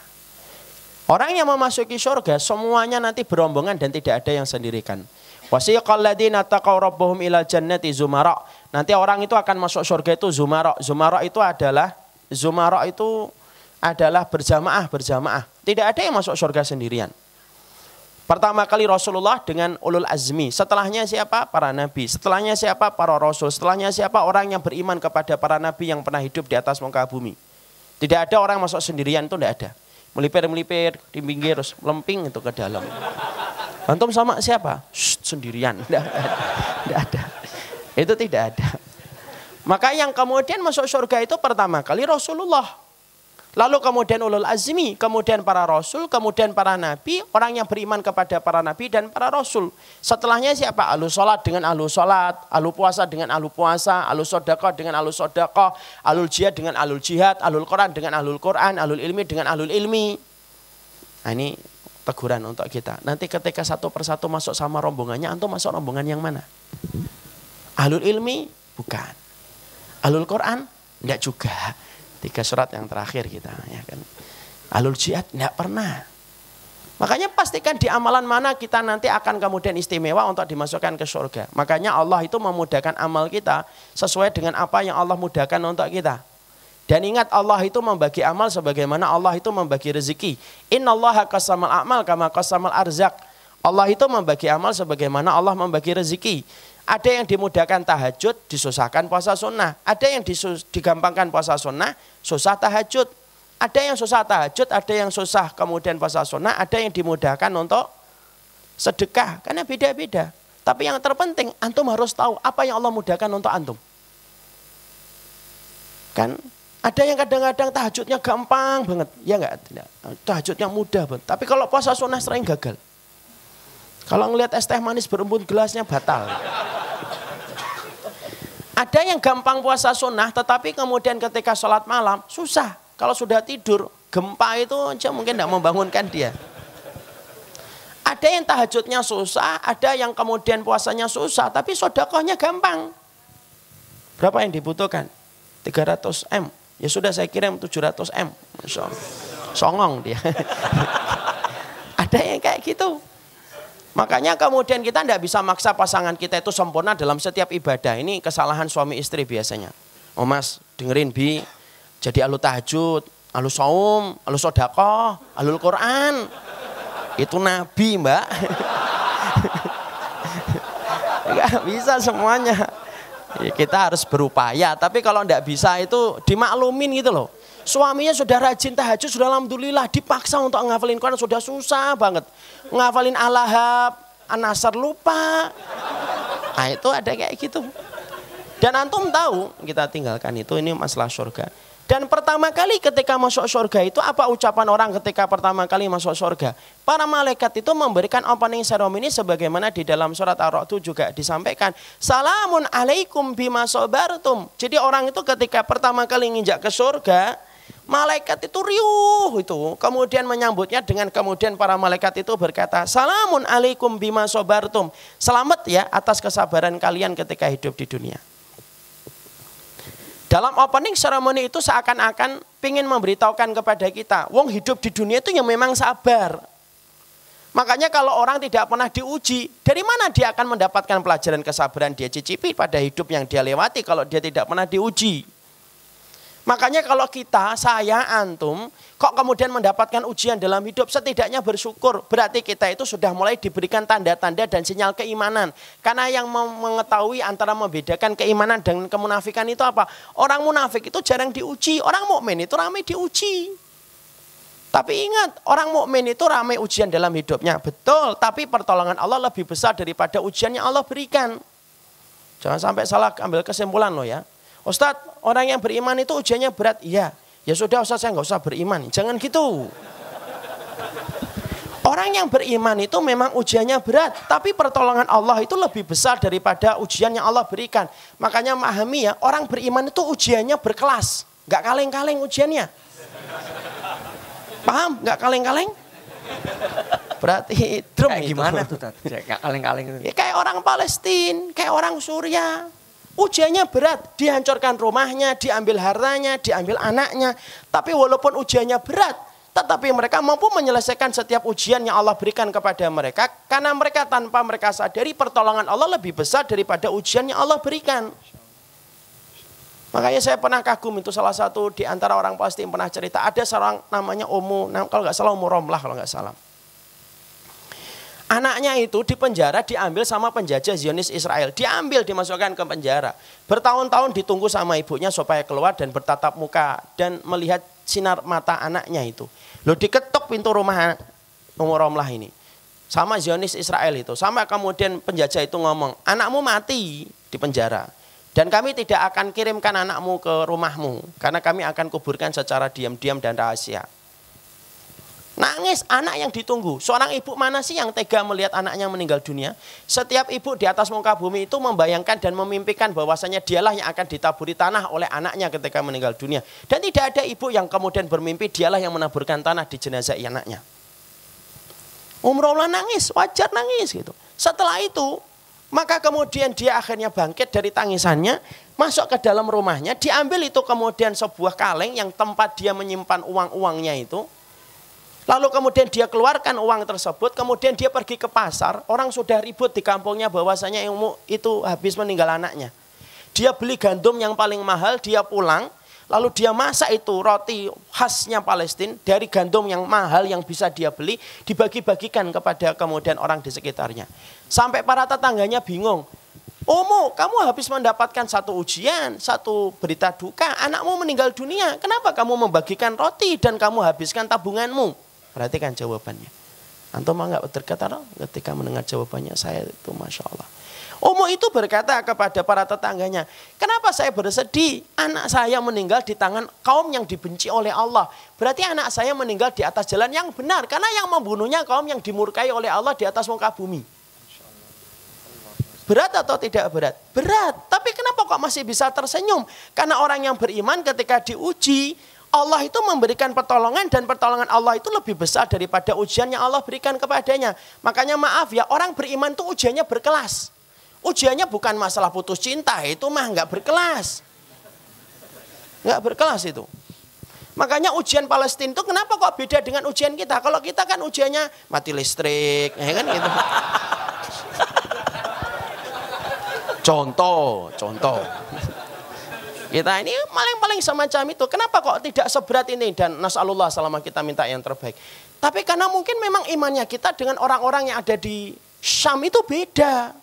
Orang yang memasuki surga semuanya nanti berombongan dan tidak ada yang sendirikan. Nanti orang itu akan masuk surga itu zumara. Zumara itu adalah zumara itu adalah berjamaah, berjamaah. Tidak ada yang masuk surga sendirian. Pertama kali Rasulullah dengan ulul azmi. Setelahnya siapa? Para nabi. Setelahnya siapa? Para rasul. Setelahnya siapa? Orang yang beriman kepada para nabi yang pernah hidup di atas muka bumi. Tidak ada orang masuk sendirian itu tidak ada. Melipir-melipir di pinggir terus melemping itu ke dalam. Antum sama siapa? Shh, sendirian. Tidak ada. Tidak ada. Itu tidak ada. Maka yang kemudian masuk surga itu pertama kali Rasulullah. Lalu kemudian ulul azmi, kemudian para rasul, kemudian para nabi, orang yang beriman kepada para nabi dan para rasul. Setelahnya siapa? Alu sholat dengan alu sholat, alu puasa dengan alu puasa, alu sodakoh dengan alu sodakoh, alul jihad dengan alul jihad, alul Quran dengan alul Quran, alul ilmi dengan alul ilmi. Nah ini teguran untuk kita. Nanti ketika satu persatu masuk sama rombongannya, antum masuk rombongan yang mana? Alul ilmi? Bukan. Alul Quran? Tidak juga Tiga surat yang terakhir kita ya kan. Alul jihad tidak pernah. Makanya pastikan di amalan mana kita nanti akan kemudian istimewa untuk dimasukkan ke surga. Makanya Allah itu memudahkan amal kita sesuai dengan apa yang Allah mudahkan untuk kita. Dan ingat Allah itu membagi amal sebagaimana Allah itu membagi rezeki. Inna Allah qasamal amal kama qasamal arzak. Allah itu membagi amal sebagaimana Allah membagi rezeki. Ada yang dimudahkan tahajud, disusahkan puasa sunnah. Ada yang disus, digampangkan puasa sunnah, susah tahajud. Ada yang susah tahajud, ada yang susah kemudian puasa sunnah, ada yang dimudahkan untuk sedekah. Karena beda-beda. Tapi yang terpenting, antum harus tahu apa yang Allah mudahkan untuk antum. Kan ada yang kadang-kadang tahajudnya gampang banget. Ya enggak? Tahajudnya mudah banget. Tapi kalau puasa sunnah sering gagal. Kalau ngelihat es teh manis berembun gelasnya batal. Ada yang gampang puasa sunnah tetapi kemudian ketika sholat malam susah. Kalau sudah tidur gempa itu mungkin tidak membangunkan dia. Ada yang tahajudnya susah, ada yang kemudian puasanya susah, tapi sodakohnya gampang. Berapa yang dibutuhkan? 300 M. Ya sudah saya kirim 700 M. Songong dia. ada yang kayak gitu. Makanya kemudian kita tidak bisa maksa pasangan kita itu sempurna dalam setiap ibadah. Ini kesalahan suami istri biasanya. Oh mas, dengerin bi, jadi alu tahajud, alu saum, alu sodako, alu Quran. Itu nabi mbak. Gak bisa semuanya. Ya, kita harus berupaya, tapi kalau tidak bisa itu dimaklumin gitu loh. Suaminya sudah rajin tahajud, sudah alhamdulillah dipaksa untuk ngafalin Quran sudah susah banget. Ngafalin alahab, anasar lupa. Nah itu ada kayak gitu. Dan antum tahu kita tinggalkan itu ini masalah surga. Dan pertama kali ketika masuk surga itu apa ucapan orang ketika pertama kali masuk surga? Para malaikat itu memberikan opening ceremony sebagaimana di dalam surat Ar-Ra'd juga disampaikan. Salamun alaikum bima sobartum. Jadi orang itu ketika pertama kali nginjak ke surga, Malaikat itu riuh itu. Kemudian menyambutnya dengan kemudian para malaikat itu berkata, Salamun alaikum bima sobartum. Selamat ya atas kesabaran kalian ketika hidup di dunia. Dalam opening ceremony itu seakan-akan ingin memberitahukan kepada kita, wong hidup di dunia itu yang memang sabar. Makanya kalau orang tidak pernah diuji, dari mana dia akan mendapatkan pelajaran kesabaran dia cicipi pada hidup yang dia lewati kalau dia tidak pernah diuji. Makanya kalau kita, saya, antum, kok kemudian mendapatkan ujian dalam hidup, setidaknya bersyukur. Berarti kita itu sudah mulai diberikan tanda-tanda dan sinyal keimanan. Karena yang mengetahui antara membedakan keimanan dan kemunafikan itu apa? Orang munafik itu jarang diuji, orang mukmin itu ramai diuji. Tapi ingat, orang mukmin itu ramai ujian dalam hidupnya. Betul, tapi pertolongan Allah lebih besar daripada ujian yang Allah berikan. Jangan sampai salah ambil kesimpulan loh ya. Ustadz, orang yang beriman itu ujiannya berat. Iya. Ya sudah Ustadz saya nggak usah beriman. Jangan gitu. Orang yang beriman itu memang ujiannya berat, tapi pertolongan Allah itu lebih besar daripada ujian yang Allah berikan. Makanya memahami ya, orang beriman itu ujiannya berkelas, nggak kaleng-kaleng ujiannya. Paham? Nggak kaleng-kaleng? Berarti drum kayak gimana tuh? Kayak kaleng-kaleng. Ya, kayak orang Palestina, kayak orang Suriah, Ujiannya berat, dihancurkan rumahnya, diambil hartanya, diambil anaknya. Tapi walaupun ujiannya berat, tetapi mereka mampu menyelesaikan setiap ujian yang Allah berikan kepada mereka. Karena mereka tanpa mereka sadari pertolongan Allah lebih besar daripada ujian yang Allah berikan. Makanya saya pernah kagum itu salah satu di antara orang pasti yang pernah cerita. Ada seorang namanya Omu, kalau nggak salah Omu Romlah kalau nggak salah. Anaknya itu di penjara diambil sama penjajah Zionis Israel. Diambil dimasukkan ke penjara. Bertahun-tahun ditunggu sama ibunya supaya keluar dan bertatap muka dan melihat sinar mata anaknya itu. Lo diketuk pintu rumah Umar Romlah ini. Sama Zionis Israel itu. Sama kemudian penjajah itu ngomong, anakmu mati di penjara. Dan kami tidak akan kirimkan anakmu ke rumahmu. Karena kami akan kuburkan secara diam-diam dan rahasia. Nangis anak yang ditunggu. Seorang ibu mana sih yang tega melihat anaknya meninggal dunia? Setiap ibu di atas muka bumi itu membayangkan dan memimpikan bahwasanya dialah yang akan ditaburi tanah oleh anaknya ketika meninggal dunia. Dan tidak ada ibu yang kemudian bermimpi dialah yang menaburkan tanah di jenazah anaknya. Umrohlah nangis, wajar nangis gitu. Setelah itu, maka kemudian dia akhirnya bangkit dari tangisannya, masuk ke dalam rumahnya, diambil itu kemudian sebuah kaleng yang tempat dia menyimpan uang-uangnya itu, Lalu kemudian dia keluarkan uang tersebut, kemudian dia pergi ke pasar, orang sudah ribut di kampungnya bahwasanya ilmu itu habis meninggal anaknya. Dia beli gandum yang paling mahal, dia pulang, lalu dia masak itu roti khasnya Palestina dari gandum yang mahal yang bisa dia beli, dibagi-bagikan kepada kemudian orang di sekitarnya. Sampai para tetangganya bingung, Omo, kamu habis mendapatkan satu ujian, satu berita duka, anakmu meninggal dunia. Kenapa kamu membagikan roti dan kamu habiskan tabunganmu? Perhatikan jawabannya. Antum nggak berkata ketika mendengar jawabannya saya itu masya Allah. Omo itu berkata kepada para tetangganya, kenapa saya bersedih? Anak saya meninggal di tangan kaum yang dibenci oleh Allah. Berarti anak saya meninggal di atas jalan yang benar. Karena yang membunuhnya kaum yang dimurkai oleh Allah di atas muka bumi. Berat atau tidak berat? Berat. Tapi kenapa kok masih bisa tersenyum? Karena orang yang beriman ketika diuji, Allah itu memberikan pertolongan dan pertolongan Allah itu lebih besar daripada ujian yang Allah berikan kepadanya. Makanya maaf ya, orang beriman itu ujiannya berkelas. Ujiannya bukan masalah putus cinta, itu mah nggak berkelas. Nggak berkelas itu. Makanya ujian Palestina itu kenapa kok beda dengan ujian kita? Kalau kita kan ujiannya mati listrik, ya kan gitu. contoh, contoh. Kita ini paling-paling semacam itu. Kenapa kok tidak seberat ini? Dan nasallallahu selama kita minta yang terbaik. Tapi karena mungkin memang imannya kita dengan orang-orang yang ada di Syam itu beda.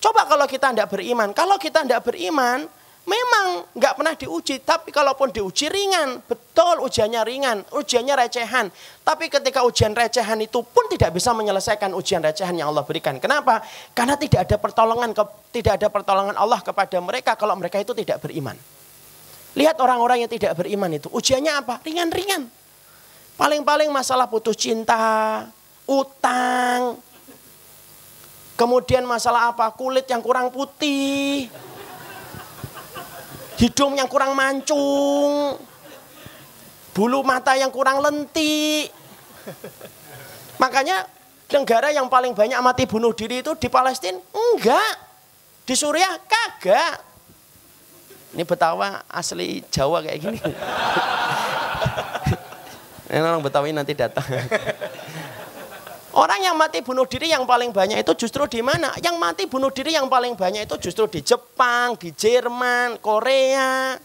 Coba kalau kita tidak beriman. Kalau kita tidak beriman, memang nggak pernah diuji. Tapi kalaupun diuji ringan, betul ujiannya ringan, ujiannya recehan. Tapi ketika ujian recehan itu pun tidak bisa menyelesaikan ujian recehan yang Allah berikan. Kenapa? Karena tidak ada pertolongan tidak ada pertolongan Allah kepada mereka kalau mereka itu tidak beriman. Lihat orang-orang yang tidak beriman itu, ujiannya apa? Ringan-ringan. Paling-paling masalah putus cinta, utang, kemudian masalah apa? Kulit yang kurang putih, hidung yang kurang mancung, bulu mata yang kurang lentik. Makanya negara yang paling banyak mati bunuh diri itu di Palestina? Enggak. Di Suriah kagak. Ini Betawa asli Jawa kayak gini. Ini orang Betawi nanti datang. Orang yang mati bunuh diri yang paling banyak itu justru di mana? Yang mati bunuh diri yang paling banyak itu justru di Jepang, di Jerman, Korea.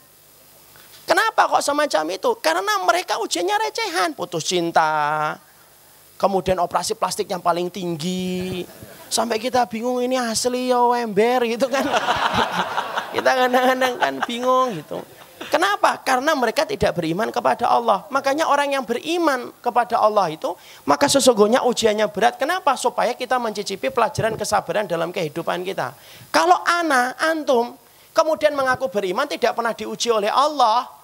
Kenapa kok semacam itu? Karena mereka ujiannya recehan, putus cinta, kemudian operasi plastik yang paling tinggi, sampai kita bingung ini asli ya ember gitu kan. Kita kadang-kadang kan bingung gitu. Kenapa? Karena mereka tidak beriman kepada Allah. Makanya orang yang beriman kepada Allah itu, maka sesungguhnya ujiannya berat. Kenapa? Supaya kita mencicipi pelajaran kesabaran dalam kehidupan kita. Kalau anak, antum, kemudian mengaku beriman tidak pernah diuji oleh Allah,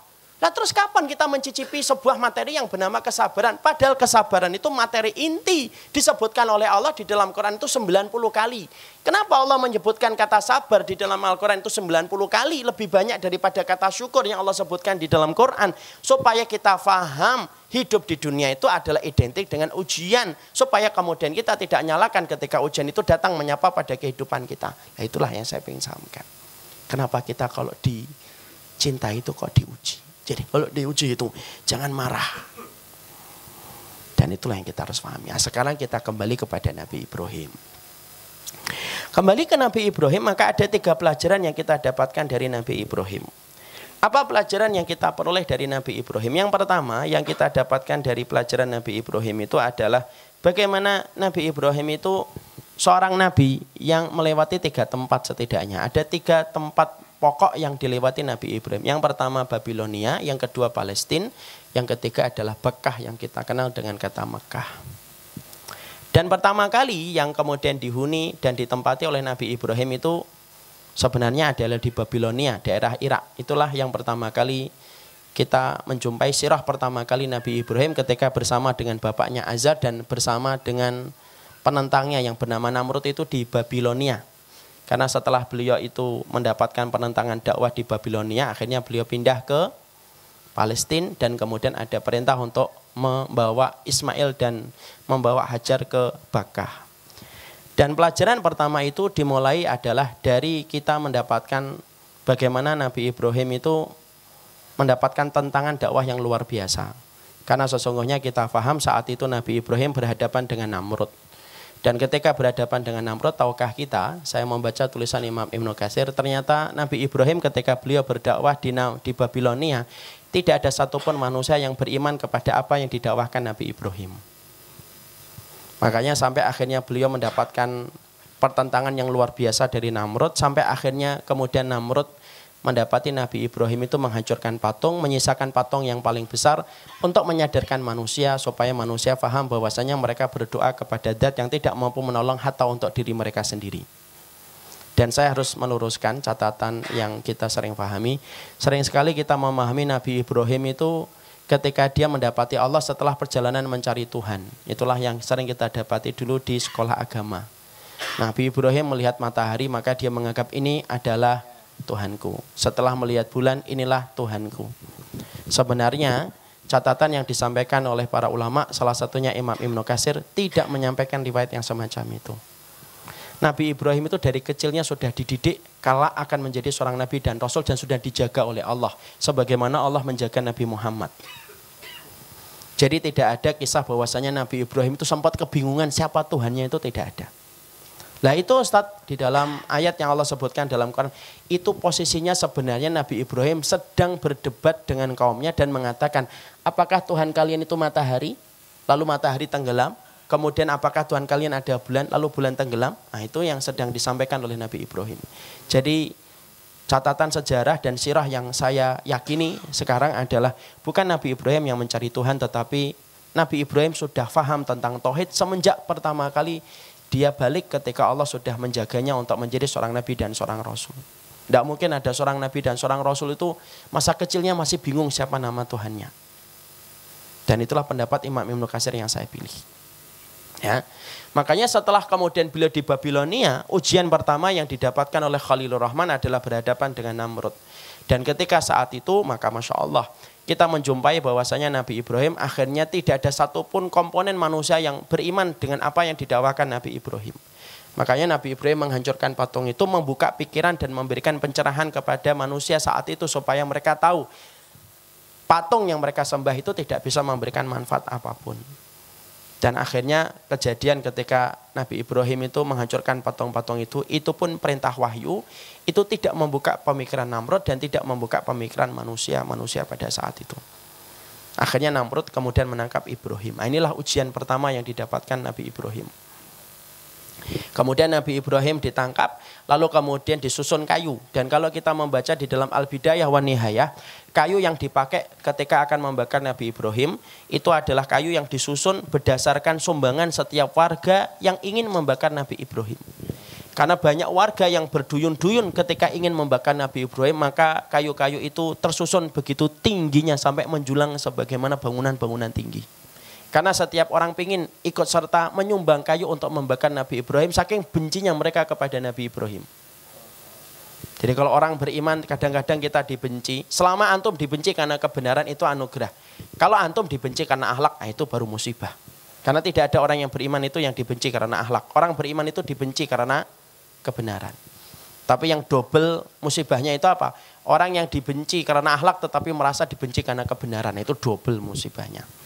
Nah terus kapan kita mencicipi sebuah materi yang bernama kesabaran? Padahal kesabaran itu materi inti disebutkan oleh Allah di dalam Quran itu 90 kali. Kenapa Allah menyebutkan kata sabar di dalam Al-Quran itu 90 kali lebih banyak daripada kata syukur yang Allah sebutkan di dalam Quran. Supaya kita faham hidup di dunia itu adalah identik dengan ujian. Supaya kemudian kita tidak nyalakan ketika ujian itu datang menyapa pada kehidupan kita. Nah itulah yang saya ingin sampaikan. Kenapa kita kalau dicintai itu kok diuji. Jadi kalau diuji itu jangan marah. Dan itulah yang kita harus pahami. Nah, sekarang kita kembali kepada Nabi Ibrahim. Kembali ke Nabi Ibrahim, maka ada tiga pelajaran yang kita dapatkan dari Nabi Ibrahim. Apa pelajaran yang kita peroleh dari Nabi Ibrahim? Yang pertama yang kita dapatkan dari pelajaran Nabi Ibrahim itu adalah bagaimana Nabi Ibrahim itu seorang nabi yang melewati tiga tempat setidaknya. Ada tiga tempat pokok yang dilewati Nabi Ibrahim. Yang pertama Babilonia, yang kedua Palestina, yang ketiga adalah Bekah yang kita kenal dengan kata Mekah. Dan pertama kali yang kemudian dihuni dan ditempati oleh Nabi Ibrahim itu sebenarnya adalah di Babilonia, daerah Irak. Itulah yang pertama kali kita menjumpai sirah pertama kali Nabi Ibrahim ketika bersama dengan bapaknya Azar dan bersama dengan penentangnya yang bernama Namrud itu di Babilonia. Karena setelah beliau itu mendapatkan penentangan dakwah di Babilonia, akhirnya beliau pindah ke Palestina dan kemudian ada perintah untuk membawa Ismail dan membawa Hajar ke Bakah. Dan pelajaran pertama itu dimulai adalah dari kita mendapatkan bagaimana Nabi Ibrahim itu mendapatkan tantangan dakwah yang luar biasa. Karena sesungguhnya kita paham saat itu Nabi Ibrahim berhadapan dengan Namrud. Dan ketika berhadapan dengan Namrud, tahukah kita, saya membaca tulisan Imam Ibn Qasir, ternyata Nabi Ibrahim ketika beliau berdakwah di, di Babilonia, tidak ada satupun manusia yang beriman kepada apa yang didakwahkan Nabi Ibrahim. Makanya sampai akhirnya beliau mendapatkan pertentangan yang luar biasa dari Namrud, sampai akhirnya kemudian Namrud mendapati Nabi Ibrahim itu menghancurkan patung, menyisakan patung yang paling besar untuk menyadarkan manusia supaya manusia faham bahwasanya mereka berdoa kepada Dat yang tidak mampu menolong hatta untuk diri mereka sendiri. Dan saya harus meluruskan catatan yang kita sering pahami. Sering sekali kita memahami Nabi Ibrahim itu ketika dia mendapati Allah setelah perjalanan mencari Tuhan. Itulah yang sering kita dapati dulu di sekolah agama. Nabi Ibrahim melihat matahari maka dia menganggap ini adalah Tuhanku. Setelah melihat bulan, inilah Tuhanku. Sebenarnya catatan yang disampaikan oleh para ulama, salah satunya Imam Ibn Qasir, tidak menyampaikan riwayat yang semacam itu. Nabi Ibrahim itu dari kecilnya sudah dididik kala akan menjadi seorang nabi dan rasul dan sudah dijaga oleh Allah sebagaimana Allah menjaga Nabi Muhammad. Jadi tidak ada kisah bahwasanya Nabi Ibrahim itu sempat kebingungan siapa Tuhannya itu tidak ada. Lah itu Ustaz di dalam ayat yang Allah sebutkan dalam Quran itu posisinya sebenarnya Nabi Ibrahim sedang berdebat dengan kaumnya dan mengatakan apakah Tuhan kalian itu matahari? Lalu matahari tenggelam. Kemudian apakah Tuhan kalian ada bulan? Lalu bulan tenggelam. Nah itu yang sedang disampaikan oleh Nabi Ibrahim. Jadi catatan sejarah dan sirah yang saya yakini sekarang adalah bukan Nabi Ibrahim yang mencari Tuhan tetapi Nabi Ibrahim sudah faham tentang tauhid semenjak pertama kali dia balik ketika Allah sudah menjaganya untuk menjadi seorang nabi dan seorang rasul. Tidak mungkin ada seorang nabi dan seorang rasul itu masa kecilnya masih bingung siapa nama Tuhannya. Dan itulah pendapat Imam Ibnu Kasir yang saya pilih. Ya. Makanya setelah kemudian beliau di Babilonia, ujian pertama yang didapatkan oleh Khalilur Rahman adalah berhadapan dengan Namrud. Dan ketika saat itu, maka Masya Allah, kita menjumpai bahwasanya Nabi Ibrahim akhirnya tidak ada satupun komponen manusia yang beriman dengan apa yang didawakan Nabi Ibrahim. Makanya Nabi Ibrahim menghancurkan patung itu membuka pikiran dan memberikan pencerahan kepada manusia saat itu supaya mereka tahu patung yang mereka sembah itu tidak bisa memberikan manfaat apa pun. Dan akhirnya kejadian ketika Nabi Ibrahim itu menghancurkan patung-patung itu, itu pun perintah wahyu, itu tidak membuka pemikiran Namrud dan tidak membuka pemikiran manusia-manusia pada saat itu. Akhirnya Namrud kemudian menangkap Ibrahim. Nah, inilah ujian pertama yang didapatkan Nabi Ibrahim. Kemudian Nabi Ibrahim ditangkap, lalu kemudian disusun kayu. Dan kalau kita membaca di dalam Al-Bidayah wa Nihayah, kayu yang dipakai ketika akan membakar Nabi Ibrahim, itu adalah kayu yang disusun berdasarkan sumbangan setiap warga yang ingin membakar Nabi Ibrahim. Karena banyak warga yang berduyun-duyun ketika ingin membakar Nabi Ibrahim, maka kayu-kayu itu tersusun begitu tingginya sampai menjulang sebagaimana bangunan-bangunan tinggi. Karena setiap orang pingin ikut serta menyumbang kayu untuk membakar Nabi Ibrahim, saking bencinya mereka kepada Nabi Ibrahim. Jadi kalau orang beriman kadang-kadang kita dibenci. Selama antum dibenci karena kebenaran itu anugerah. Kalau antum dibenci karena akhlak, nah itu baru musibah. Karena tidak ada orang yang beriman itu yang dibenci karena akhlak. Orang beriman itu dibenci karena kebenaran. Tapi yang double musibahnya itu apa? Orang yang dibenci karena akhlak tetapi merasa dibenci karena kebenaran. Itu double musibahnya.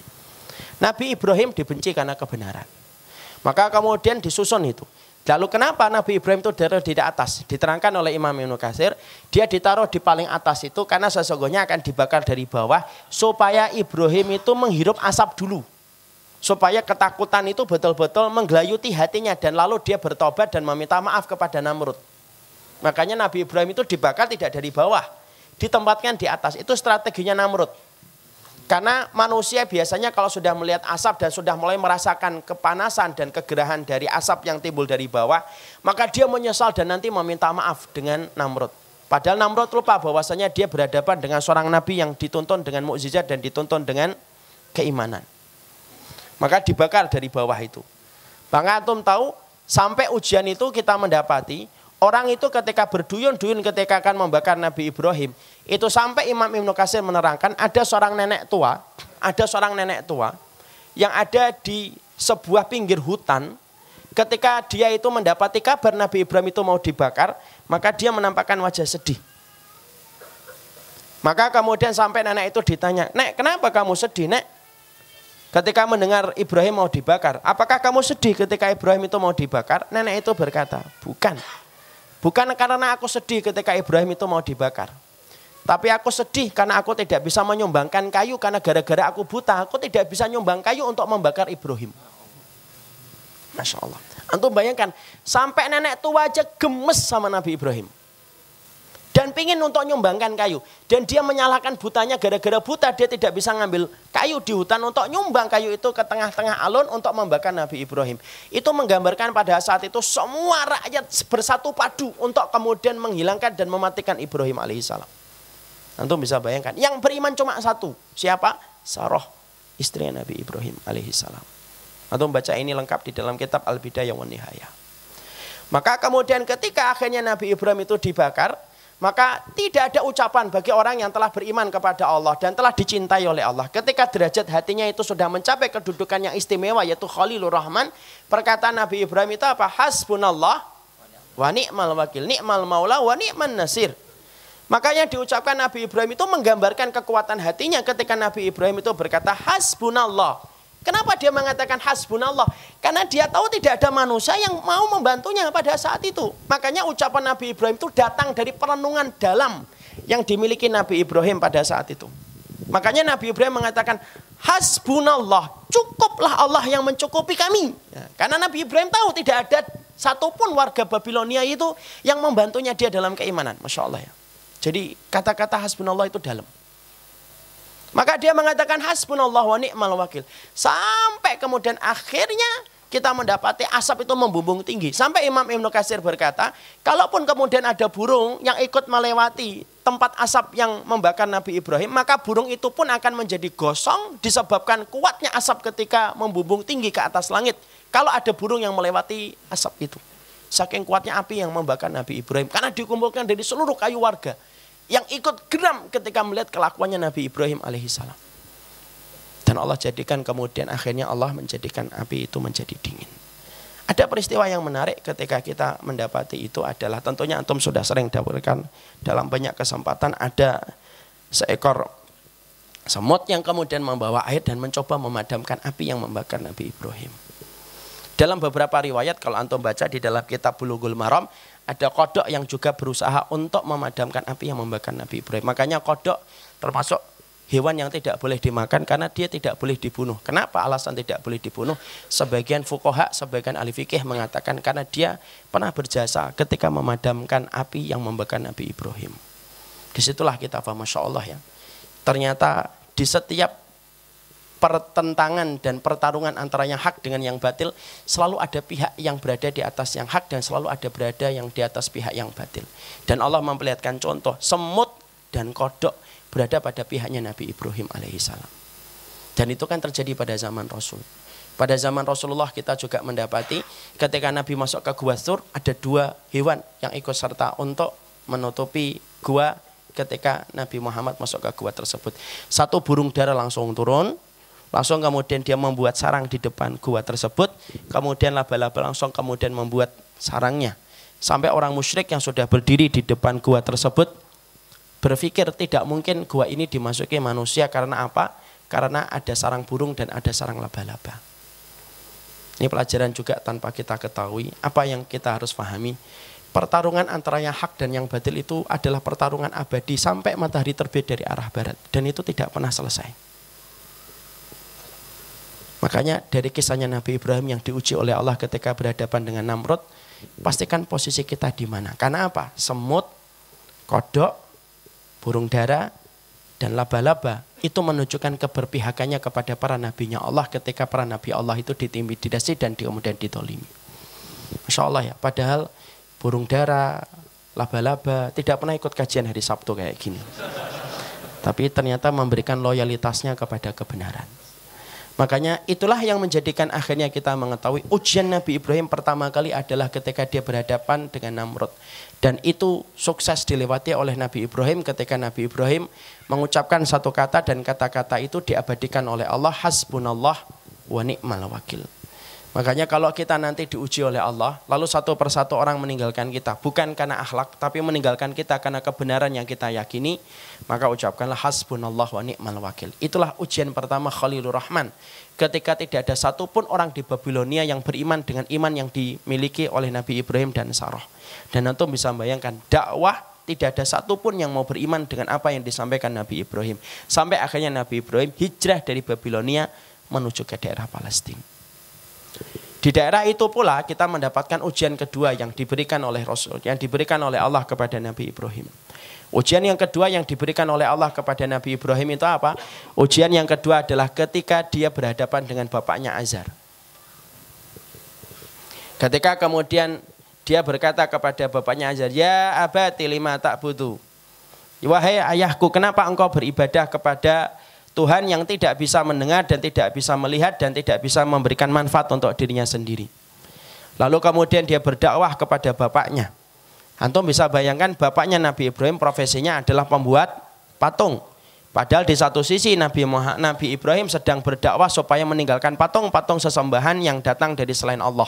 Nabi Ibrahim dibenci karena kebenaran. Maka kemudian disusun itu. Lalu kenapa Nabi Ibrahim itu ditaruh di atas? Diterangkan oleh Imam Ibnu Katsir, dia ditaruh di paling atas itu karena sesungguhnya akan dibakar dari bawah supaya Ibrahim itu menghirup asap dulu. Supaya ketakutan itu betul-betul menggelayuti hatinya dan lalu dia bertobat dan meminta maaf kepada Namrud. Makanya Nabi Ibrahim itu dibakar tidak dari bawah, ditempatkan di atas. Itu strateginya Namrud. Karena manusia biasanya kalau sudah melihat asap dan sudah mulai merasakan kepanasan dan kegerahan dari asap yang timbul dari bawah, maka dia menyesal dan nanti meminta maaf dengan Namrud. Padahal Namrud lupa bahwasanya dia berhadapan dengan seorang nabi yang dituntun dengan mukjizat dan dituntun dengan keimanan. Maka dibakar dari bawah itu. Bang Atum tahu sampai ujian itu kita mendapati Orang itu ketika berduyun-duyun ketika akan membakar Nabi Ibrahim, itu sampai Imam Ibnu Katsir menerangkan ada seorang nenek tua, ada seorang nenek tua yang ada di sebuah pinggir hutan. Ketika dia itu mendapati kabar Nabi Ibrahim itu mau dibakar, maka dia menampakkan wajah sedih. Maka kemudian sampai nenek itu ditanya, "Nek, kenapa kamu sedih, Nek?" Ketika mendengar Ibrahim mau dibakar, apakah kamu sedih ketika Ibrahim itu mau dibakar? Nenek itu berkata, "Bukan." Bukan karena aku sedih ketika Ibrahim itu mau dibakar. Tapi aku sedih karena aku tidak bisa menyumbangkan kayu karena gara-gara aku buta. Aku tidak bisa nyumbang kayu untuk membakar Ibrahim. Masya Allah. Antum bayangkan, sampai nenek tua aja gemes sama Nabi Ibrahim dan pingin untuk nyumbangkan kayu. Dan dia menyalahkan butanya gara-gara buta dia tidak bisa ngambil kayu di hutan untuk nyumbang kayu itu ke tengah-tengah alun untuk membakar Nabi Ibrahim. Itu menggambarkan pada saat itu semua rakyat bersatu padu untuk kemudian menghilangkan dan mematikan Ibrahim alaihissalam. Nanti bisa bayangkan, yang beriman cuma satu. Siapa? Saroh, istri Nabi Ibrahim alaihissalam. Atau baca ini lengkap di dalam kitab Al-Bidayah wa Nihayah. Maka kemudian ketika akhirnya Nabi Ibrahim itu dibakar, maka tidak ada ucapan bagi orang yang telah beriman kepada Allah dan telah dicintai oleh Allah. Ketika derajat hatinya itu sudah mencapai kedudukan yang istimewa yaitu Khalilur Rahman, perkataan Nabi Ibrahim itu apa? Hasbunallah wa ni'mal wakil, ni'mal maula wa ni'man nasir. Makanya diucapkan Nabi Ibrahim itu menggambarkan kekuatan hatinya ketika Nabi Ibrahim itu berkata hasbunallah Kenapa dia mengatakan hasbunallah? Karena dia tahu tidak ada manusia yang mau membantunya pada saat itu. Makanya ucapan Nabi Ibrahim itu datang dari perenungan dalam yang dimiliki Nabi Ibrahim pada saat itu. Makanya Nabi Ibrahim mengatakan hasbunallah, cukuplah Allah yang mencukupi kami. Ya, karena Nabi Ibrahim tahu tidak ada satupun warga Babilonia itu yang membantunya dia dalam keimanan. Masya Allah ya. Jadi kata-kata hasbunallah itu dalam. Maka dia mengatakan hasbunallah wa ni'mal wakil. Sampai kemudian akhirnya kita mendapati asap itu membumbung tinggi. Sampai Imam Ibnu Katsir berkata, kalaupun kemudian ada burung yang ikut melewati tempat asap yang membakar Nabi Ibrahim, maka burung itu pun akan menjadi gosong disebabkan kuatnya asap ketika membumbung tinggi ke atas langit. Kalau ada burung yang melewati asap itu. Saking kuatnya api yang membakar Nabi Ibrahim. Karena dikumpulkan dari seluruh kayu warga yang ikut geram ketika melihat kelakuannya Nabi Ibrahim alaihissalam. Dan Allah jadikan kemudian akhirnya Allah menjadikan api itu menjadi dingin. Ada peristiwa yang menarik ketika kita mendapati itu adalah tentunya antum sudah sering dapatkan dalam banyak kesempatan ada seekor semut yang kemudian membawa air dan mencoba memadamkan api yang membakar Nabi Ibrahim. Dalam beberapa riwayat kalau antum baca di dalam kitab Bulughul Maram ada kodok yang juga berusaha untuk memadamkan api yang membakar Nabi Ibrahim. Makanya kodok termasuk hewan yang tidak boleh dimakan karena dia tidak boleh dibunuh. Kenapa alasan tidak boleh dibunuh? Sebagian fukoha, sebagian ahli fikih mengatakan karena dia pernah berjasa ketika memadamkan api yang membakar Nabi Ibrahim. Di situlah kita paham, Masya Allah ya. Ternyata di setiap pertentangan dan pertarungan antara yang hak dengan yang batil selalu ada pihak yang berada di atas yang hak dan selalu ada berada yang di atas pihak yang batil. Dan Allah memperlihatkan contoh semut dan kodok berada pada pihaknya Nabi Ibrahim alaihissalam dan itu kan terjadi pada zaman Rasul. Pada zaman Rasulullah kita juga mendapati ketika Nabi masuk ke gua Sur ada dua hewan yang ikut serta untuk menutupi gua ketika Nabi Muhammad masuk ke gua tersebut. Satu burung dara langsung turun, Langsung kemudian dia membuat sarang di depan gua tersebut. Kemudian laba-laba langsung kemudian membuat sarangnya. Sampai orang musyrik yang sudah berdiri di depan gua tersebut berpikir tidak mungkin gua ini dimasuki manusia karena apa? Karena ada sarang burung dan ada sarang laba-laba. Ini pelajaran juga tanpa kita ketahui. Apa yang kita harus pahami? Pertarungan antara yang hak dan yang batil itu adalah pertarungan abadi sampai matahari terbit dari arah barat. Dan itu tidak pernah selesai. Makanya dari kisahnya Nabi Ibrahim yang diuji oleh Allah ketika berhadapan dengan Namrud, pastikan posisi kita di mana. Karena apa? Semut, kodok, burung dara, dan laba-laba itu menunjukkan keberpihakannya kepada para nabinya Allah ketika para nabi Allah itu ditimidasi dan kemudian ditolimi. Masya Allah ya, padahal burung dara, laba-laba tidak pernah ikut kajian hari Sabtu kayak gini. Tapi ternyata memberikan loyalitasnya kepada kebenaran. Makanya itulah yang menjadikan akhirnya kita mengetahui ujian Nabi Ibrahim pertama kali adalah ketika dia berhadapan dengan Namrud. Dan itu sukses dilewati oleh Nabi Ibrahim ketika Nabi Ibrahim mengucapkan satu kata dan kata-kata itu diabadikan oleh Allah hasbunallah wa ni'mal wakil. Makanya kalau kita nanti diuji oleh Allah, lalu satu persatu orang meninggalkan kita, bukan karena akhlak, tapi meninggalkan kita karena kebenaran yang kita yakini, maka ucapkanlah hasbunallah wa ni'mal wakil. Itulah ujian pertama Khalilur Rahman. Ketika tidak ada satupun orang di Babilonia yang beriman dengan iman yang dimiliki oleh Nabi Ibrahim dan Sarah. Dan nanti bisa membayangkan dakwah tidak ada satupun yang mau beriman dengan apa yang disampaikan Nabi Ibrahim. Sampai akhirnya Nabi Ibrahim hijrah dari Babilonia menuju ke daerah Palestina. Di daerah itu pula kita mendapatkan ujian kedua yang diberikan oleh Rasul, yang diberikan oleh Allah kepada Nabi Ibrahim. Ujian yang kedua yang diberikan oleh Allah kepada Nabi Ibrahim itu apa? Ujian yang kedua adalah ketika dia berhadapan dengan bapaknya Azar. Ketika kemudian dia berkata kepada bapaknya Azar, Ya abadi lima tak butuh. Wahai ayahku, kenapa engkau beribadah kepada Tuhan yang tidak bisa mendengar dan tidak bisa melihat dan tidak bisa memberikan manfaat untuk dirinya sendiri. Lalu kemudian dia berdakwah kepada bapaknya. Antum bisa bayangkan bapaknya Nabi Ibrahim profesinya adalah pembuat patung. Padahal di satu sisi Nabi Muhammad, Nabi Ibrahim sedang berdakwah supaya meninggalkan patung-patung sesembahan yang datang dari selain Allah.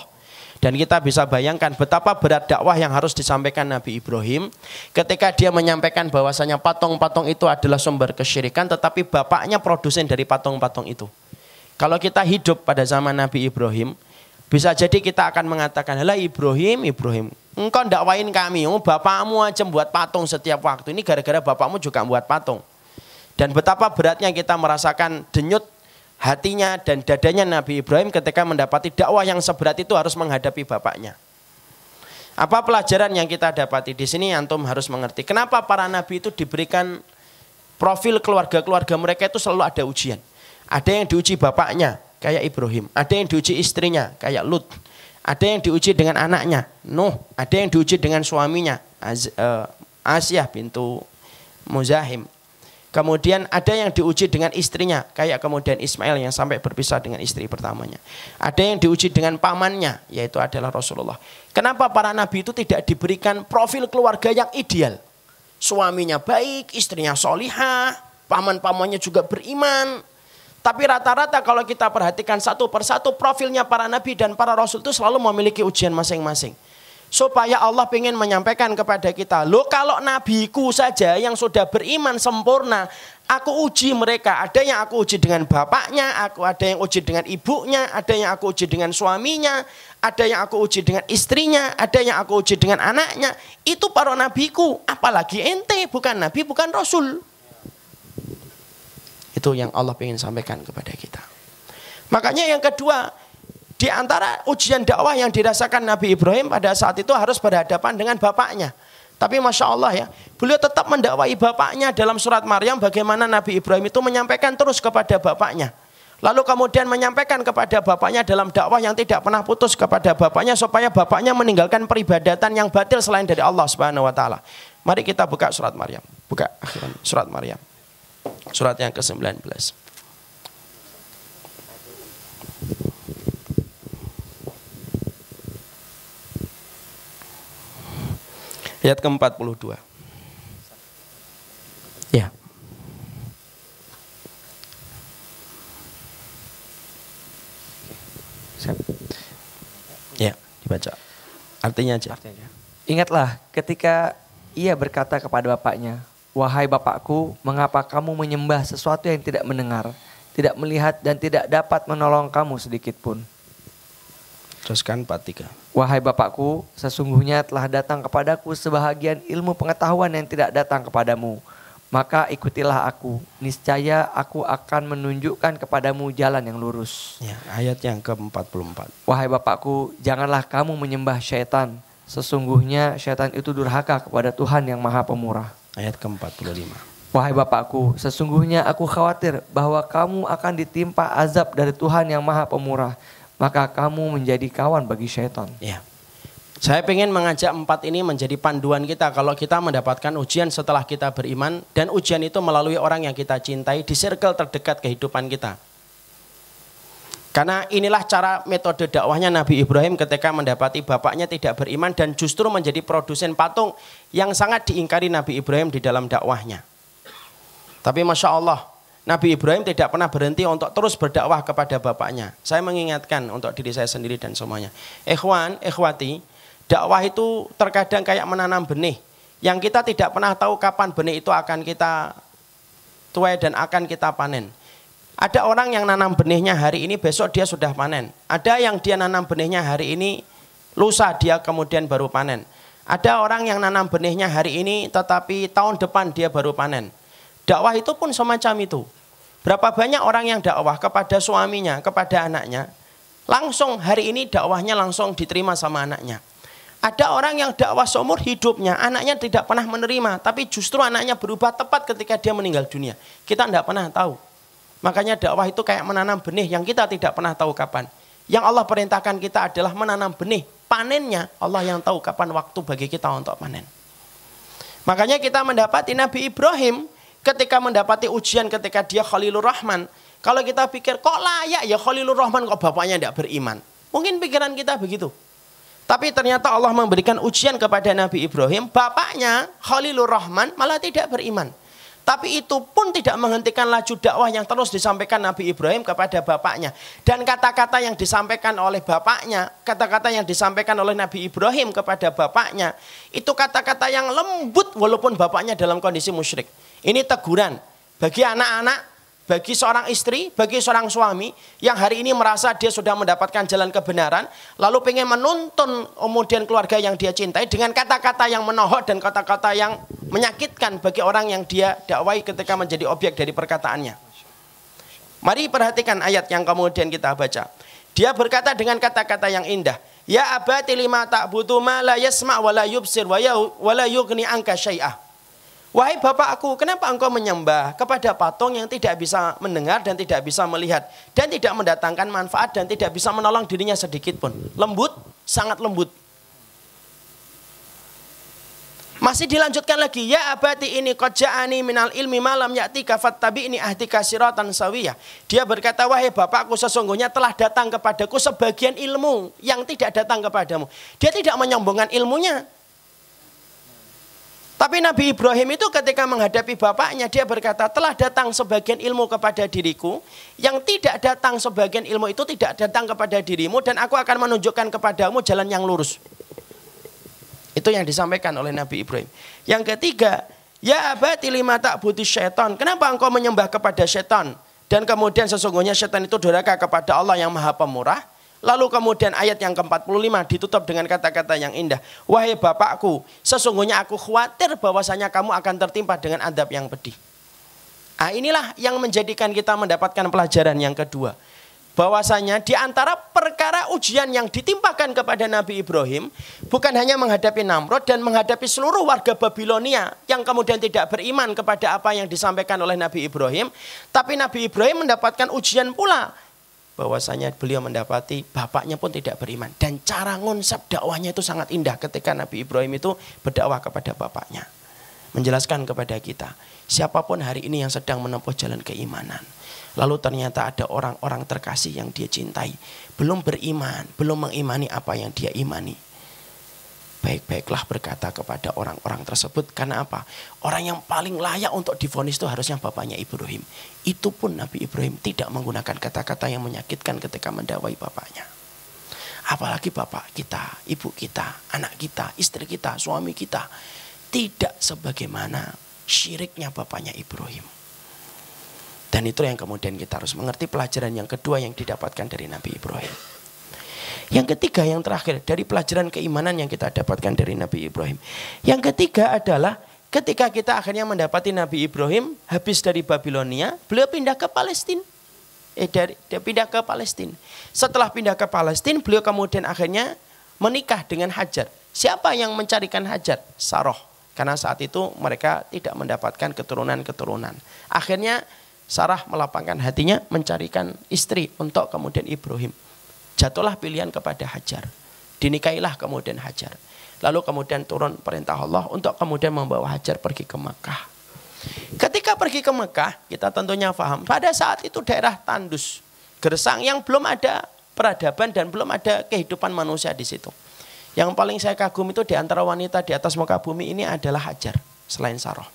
Dan kita bisa bayangkan betapa berat dakwah yang harus disampaikan Nabi Ibrahim ketika dia menyampaikan bahwasanya patung-patung itu adalah sumber kesyirikan tetapi bapaknya produsen dari patung-patung itu. Kalau kita hidup pada zaman Nabi Ibrahim, bisa jadi kita akan mengatakan, "Lah Ibrahim, Ibrahim, engkau dakwain kami, oh, bapakmu aja buat patung setiap waktu. Ini gara-gara bapakmu juga buat patung." Dan betapa beratnya kita merasakan denyut hatinya dan dadanya Nabi Ibrahim ketika mendapati dakwah yang seberat itu harus menghadapi bapaknya. Apa pelajaran yang kita dapati di sini antum harus mengerti. Kenapa para nabi itu diberikan profil keluarga-keluarga mereka itu selalu ada ujian. Ada yang diuji bapaknya kayak Ibrahim, ada yang diuji istrinya kayak Lut. Ada yang diuji dengan anaknya, Nuh, ada yang diuji dengan suaminya, Az, uh, Asyah pintu Muzahim. Kemudian ada yang diuji dengan istrinya, kayak kemudian Ismail yang sampai berpisah dengan istri pertamanya. Ada yang diuji dengan pamannya, yaitu adalah Rasulullah. Kenapa para nabi itu tidak diberikan profil keluarga yang ideal? Suaminya baik, istrinya solihah, paman-pamannya juga beriman. Tapi rata-rata kalau kita perhatikan satu persatu profilnya para nabi dan para rasul itu selalu memiliki ujian masing-masing supaya Allah ingin menyampaikan kepada kita, lo kalau nabiku saja yang sudah beriman sempurna, aku uji mereka. Ada yang aku uji dengan bapaknya, aku ada yang uji dengan ibunya, ada yang aku uji dengan suaminya, ada yang aku uji dengan istrinya, ada yang aku uji dengan anaknya. Itu para nabiku, apalagi ente, bukan nabi, bukan rasul. Itu yang Allah ingin sampaikan kepada kita. Makanya yang kedua, di antara ujian dakwah yang dirasakan Nabi Ibrahim pada saat itu harus berhadapan dengan bapaknya. Tapi Masya Allah ya, beliau tetap mendakwai bapaknya dalam surat Maryam bagaimana Nabi Ibrahim itu menyampaikan terus kepada bapaknya. Lalu kemudian menyampaikan kepada bapaknya dalam dakwah yang tidak pernah putus kepada bapaknya supaya bapaknya meninggalkan peribadatan yang batil selain dari Allah Subhanahu wa taala. Mari kita buka surat Maryam. Buka surat Maryam. Surat yang ke-19. Ayat ke-42. Ya. Ya, dibaca. Artinya aja. Artinya. Ingatlah ketika ia berkata kepada bapaknya, Wahai bapakku, mengapa kamu menyembah sesuatu yang tidak mendengar, tidak melihat dan tidak dapat menolong kamu sedikit pun? Teruskan 43. Wahai Bapakku, sesungguhnya telah datang kepadaku sebahagian ilmu pengetahuan yang tidak datang kepadamu. Maka ikutilah aku, niscaya aku akan menunjukkan kepadamu jalan yang lurus. Ya, ayat yang ke-44. Wahai Bapakku, janganlah kamu menyembah syaitan. Sesungguhnya syaitan itu durhaka kepada Tuhan yang maha pemurah. Ayat ke-45. Wahai Bapakku, sesungguhnya aku khawatir bahwa kamu akan ditimpa azab dari Tuhan yang maha pemurah maka kamu menjadi kawan bagi syaitan. Ya. Saya ingin mengajak empat ini menjadi panduan kita kalau kita mendapatkan ujian setelah kita beriman dan ujian itu melalui orang yang kita cintai di circle terdekat kehidupan kita. Karena inilah cara metode dakwahnya Nabi Ibrahim ketika mendapati bapaknya tidak beriman dan justru menjadi produsen patung yang sangat diingkari Nabi Ibrahim di dalam dakwahnya. Tapi Masya Allah, Nabi Ibrahim tidak pernah berhenti untuk terus berdakwah kepada bapaknya. Saya mengingatkan untuk diri saya sendiri dan semuanya. Ikhwan, ikhwati, dakwah itu terkadang kayak menanam benih. Yang kita tidak pernah tahu kapan benih itu akan kita tuai dan akan kita panen. Ada orang yang nanam benihnya hari ini, besok dia sudah panen. Ada yang dia nanam benihnya hari ini, lusa dia kemudian baru panen. Ada orang yang nanam benihnya hari ini, tetapi tahun depan dia baru panen. Dakwah itu pun semacam itu. Berapa banyak orang yang dakwah kepada suaminya, kepada anaknya, langsung hari ini dakwahnya langsung diterima sama anaknya. Ada orang yang dakwah seumur hidupnya, anaknya tidak pernah menerima, tapi justru anaknya berubah tepat ketika dia meninggal dunia. Kita tidak pernah tahu. Makanya dakwah itu kayak menanam benih yang kita tidak pernah tahu kapan. Yang Allah perintahkan kita adalah menanam benih. Panennya Allah yang tahu kapan waktu bagi kita untuk panen. Makanya kita mendapati Nabi Ibrahim ketika mendapati ujian ketika dia Khalilur Rahman, kalau kita pikir kok layak ya Khalilur Rahman kok bapaknya tidak beriman. Mungkin pikiran kita begitu. Tapi ternyata Allah memberikan ujian kepada Nabi Ibrahim, bapaknya Khalilur Rahman malah tidak beriman. Tapi itu pun tidak menghentikan laju dakwah yang terus disampaikan Nabi Ibrahim kepada bapaknya. Dan kata-kata yang disampaikan oleh bapaknya, kata-kata yang disampaikan oleh Nabi Ibrahim kepada bapaknya, itu kata-kata yang lembut walaupun bapaknya dalam kondisi musyrik. Ini teguran bagi anak-anak, bagi seorang istri, bagi seorang suami yang hari ini merasa dia sudah mendapatkan jalan kebenaran, lalu pengen menuntun kemudian keluarga yang dia cintai dengan kata-kata yang menohok dan kata-kata yang menyakitkan bagi orang yang dia dakwai ketika menjadi objek dari perkataannya. Mari perhatikan ayat yang kemudian kita baca. Dia berkata dengan kata-kata yang indah. Ya abati lima tak butuh ma la yasma wa la yubsir wa, ya, la yugni angka syai'ah. Wahai bapakku, kenapa engkau menyembah kepada patung yang tidak bisa mendengar dan tidak bisa melihat dan tidak mendatangkan manfaat dan tidak bisa menolong dirinya sedikit pun? Lembut, sangat lembut. Masih dilanjutkan lagi, ya abadi ini koja'ani minal ilmi malam yakti kafat tabi ini ahdi kasiratan sawiyah. Dia berkata, wahai bapakku sesungguhnya telah datang kepadaku sebagian ilmu yang tidak datang kepadamu. Dia tidak menyombongkan ilmunya, tapi Nabi Ibrahim itu ketika menghadapi bapaknya dia berkata telah datang sebagian ilmu kepada diriku yang tidak datang sebagian ilmu itu tidak datang kepada dirimu dan aku akan menunjukkan kepadamu jalan yang lurus. Itu yang disampaikan oleh Nabi Ibrahim. Yang ketiga, ya abati lima tak butuh syaitan. Kenapa engkau menyembah kepada syaitan? Dan kemudian sesungguhnya syaitan itu durhaka kepada Allah yang maha pemurah. Lalu kemudian ayat yang ke-45 ditutup dengan kata-kata yang indah. Wahai bapakku, sesungguhnya aku khawatir bahwasanya kamu akan tertimpa dengan adab yang pedih. Nah, inilah yang menjadikan kita mendapatkan pelajaran yang kedua. Bahwasanya di antara perkara ujian yang ditimpakan kepada Nabi Ibrahim bukan hanya menghadapi Namrud dan menghadapi seluruh warga Babilonia yang kemudian tidak beriman kepada apa yang disampaikan oleh Nabi Ibrahim, tapi Nabi Ibrahim mendapatkan ujian pula bahwasanya beliau mendapati bapaknya pun tidak beriman. Dan cara konsep dakwahnya itu sangat indah ketika Nabi Ibrahim itu berdakwah kepada bapaknya. Menjelaskan kepada kita siapa pun hari ini yang sedang menempuh jalan keimanan lalu ternyata ada orang-orang terkasih yang dia cintai. Belum beriman belum mengimani apa yang dia imani baik-baiklah berkata kepada orang-orang tersebut karena apa? Orang yang paling layak untuk difonis itu harusnya bapaknya Ibrahim. Itu pun Nabi Ibrahim tidak menggunakan kata-kata yang menyakitkan ketika mendawai bapaknya. Apalagi bapak kita, ibu kita, anak kita, istri kita, suami kita. Tidak sebagaimana syiriknya bapaknya Ibrahim. Dan itu yang kemudian kita harus mengerti pelajaran yang kedua yang didapatkan dari Nabi Ibrahim. Yang ketiga yang terakhir dari pelajaran keimanan yang kita dapatkan dari Nabi Ibrahim. Yang ketiga adalah ketika kita akhirnya mendapati Nabi Ibrahim habis dari Babilonia, beliau pindah ke Palestina. Eh dari dia pindah ke Palestina. Setelah pindah ke Palestina, beliau kemudian akhirnya menikah dengan Hajar. Siapa yang mencarikan Hajar? Saroh. Karena saat itu mereka tidak mendapatkan keturunan-keturunan. Akhirnya Sarah melapangkan hatinya mencarikan istri untuk kemudian Ibrahim. Jatuhlah pilihan kepada Hajar. Dinikailah kemudian Hajar. Lalu kemudian turun perintah Allah untuk kemudian membawa Hajar pergi ke Mekah. Ketika pergi ke Mekah, kita tentunya paham. Pada saat itu daerah tandus, gersang yang belum ada peradaban dan belum ada kehidupan manusia di situ. Yang paling saya kagum itu di antara wanita di atas muka bumi ini adalah Hajar, selain Saroh.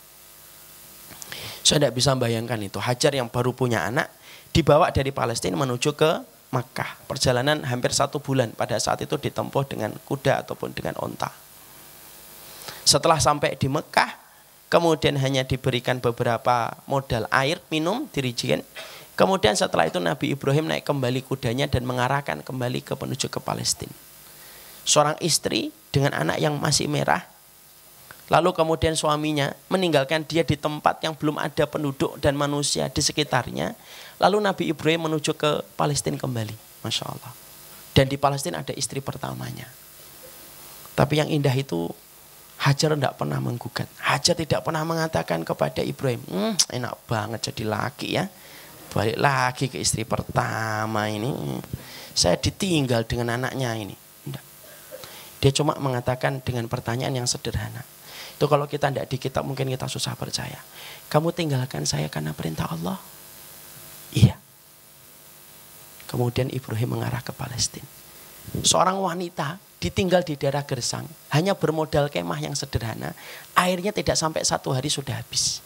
Saya tidak bisa bayangkan itu. Hajar yang baru punya anak dibawa dari Palestina menuju ke Makkah. Perjalanan hampir satu bulan. Pada saat itu ditempuh dengan kuda ataupun dengan onta. Setelah sampai di Mekah, kemudian hanya diberikan beberapa modal air, minum, dirijikan. Kemudian setelah itu Nabi Ibrahim naik kembali kudanya dan mengarahkan kembali ke menuju ke Palestina. Seorang istri dengan anak yang masih merah Lalu kemudian suaminya meninggalkan dia di tempat yang belum ada penduduk dan manusia di sekitarnya. Lalu Nabi Ibrahim menuju ke Palestina kembali. Masya Allah. Dan di Palestina ada istri pertamanya. Tapi yang indah itu Hajar tidak pernah menggugat. Hajar tidak pernah mengatakan kepada Ibrahim, hmm, enak banget jadi laki ya. Balik lagi ke istri pertama ini. Saya ditinggal dengan anaknya ini. Dia cuma mengatakan dengan pertanyaan yang sederhana. Itu kalau kita tidak di kitab mungkin kita susah percaya. Kamu tinggalkan saya karena perintah Allah? Iya. Kemudian Ibrahim mengarah ke Palestina. Seorang wanita ditinggal di daerah Gersang. Hanya bermodal kemah yang sederhana. Airnya tidak sampai satu hari sudah habis.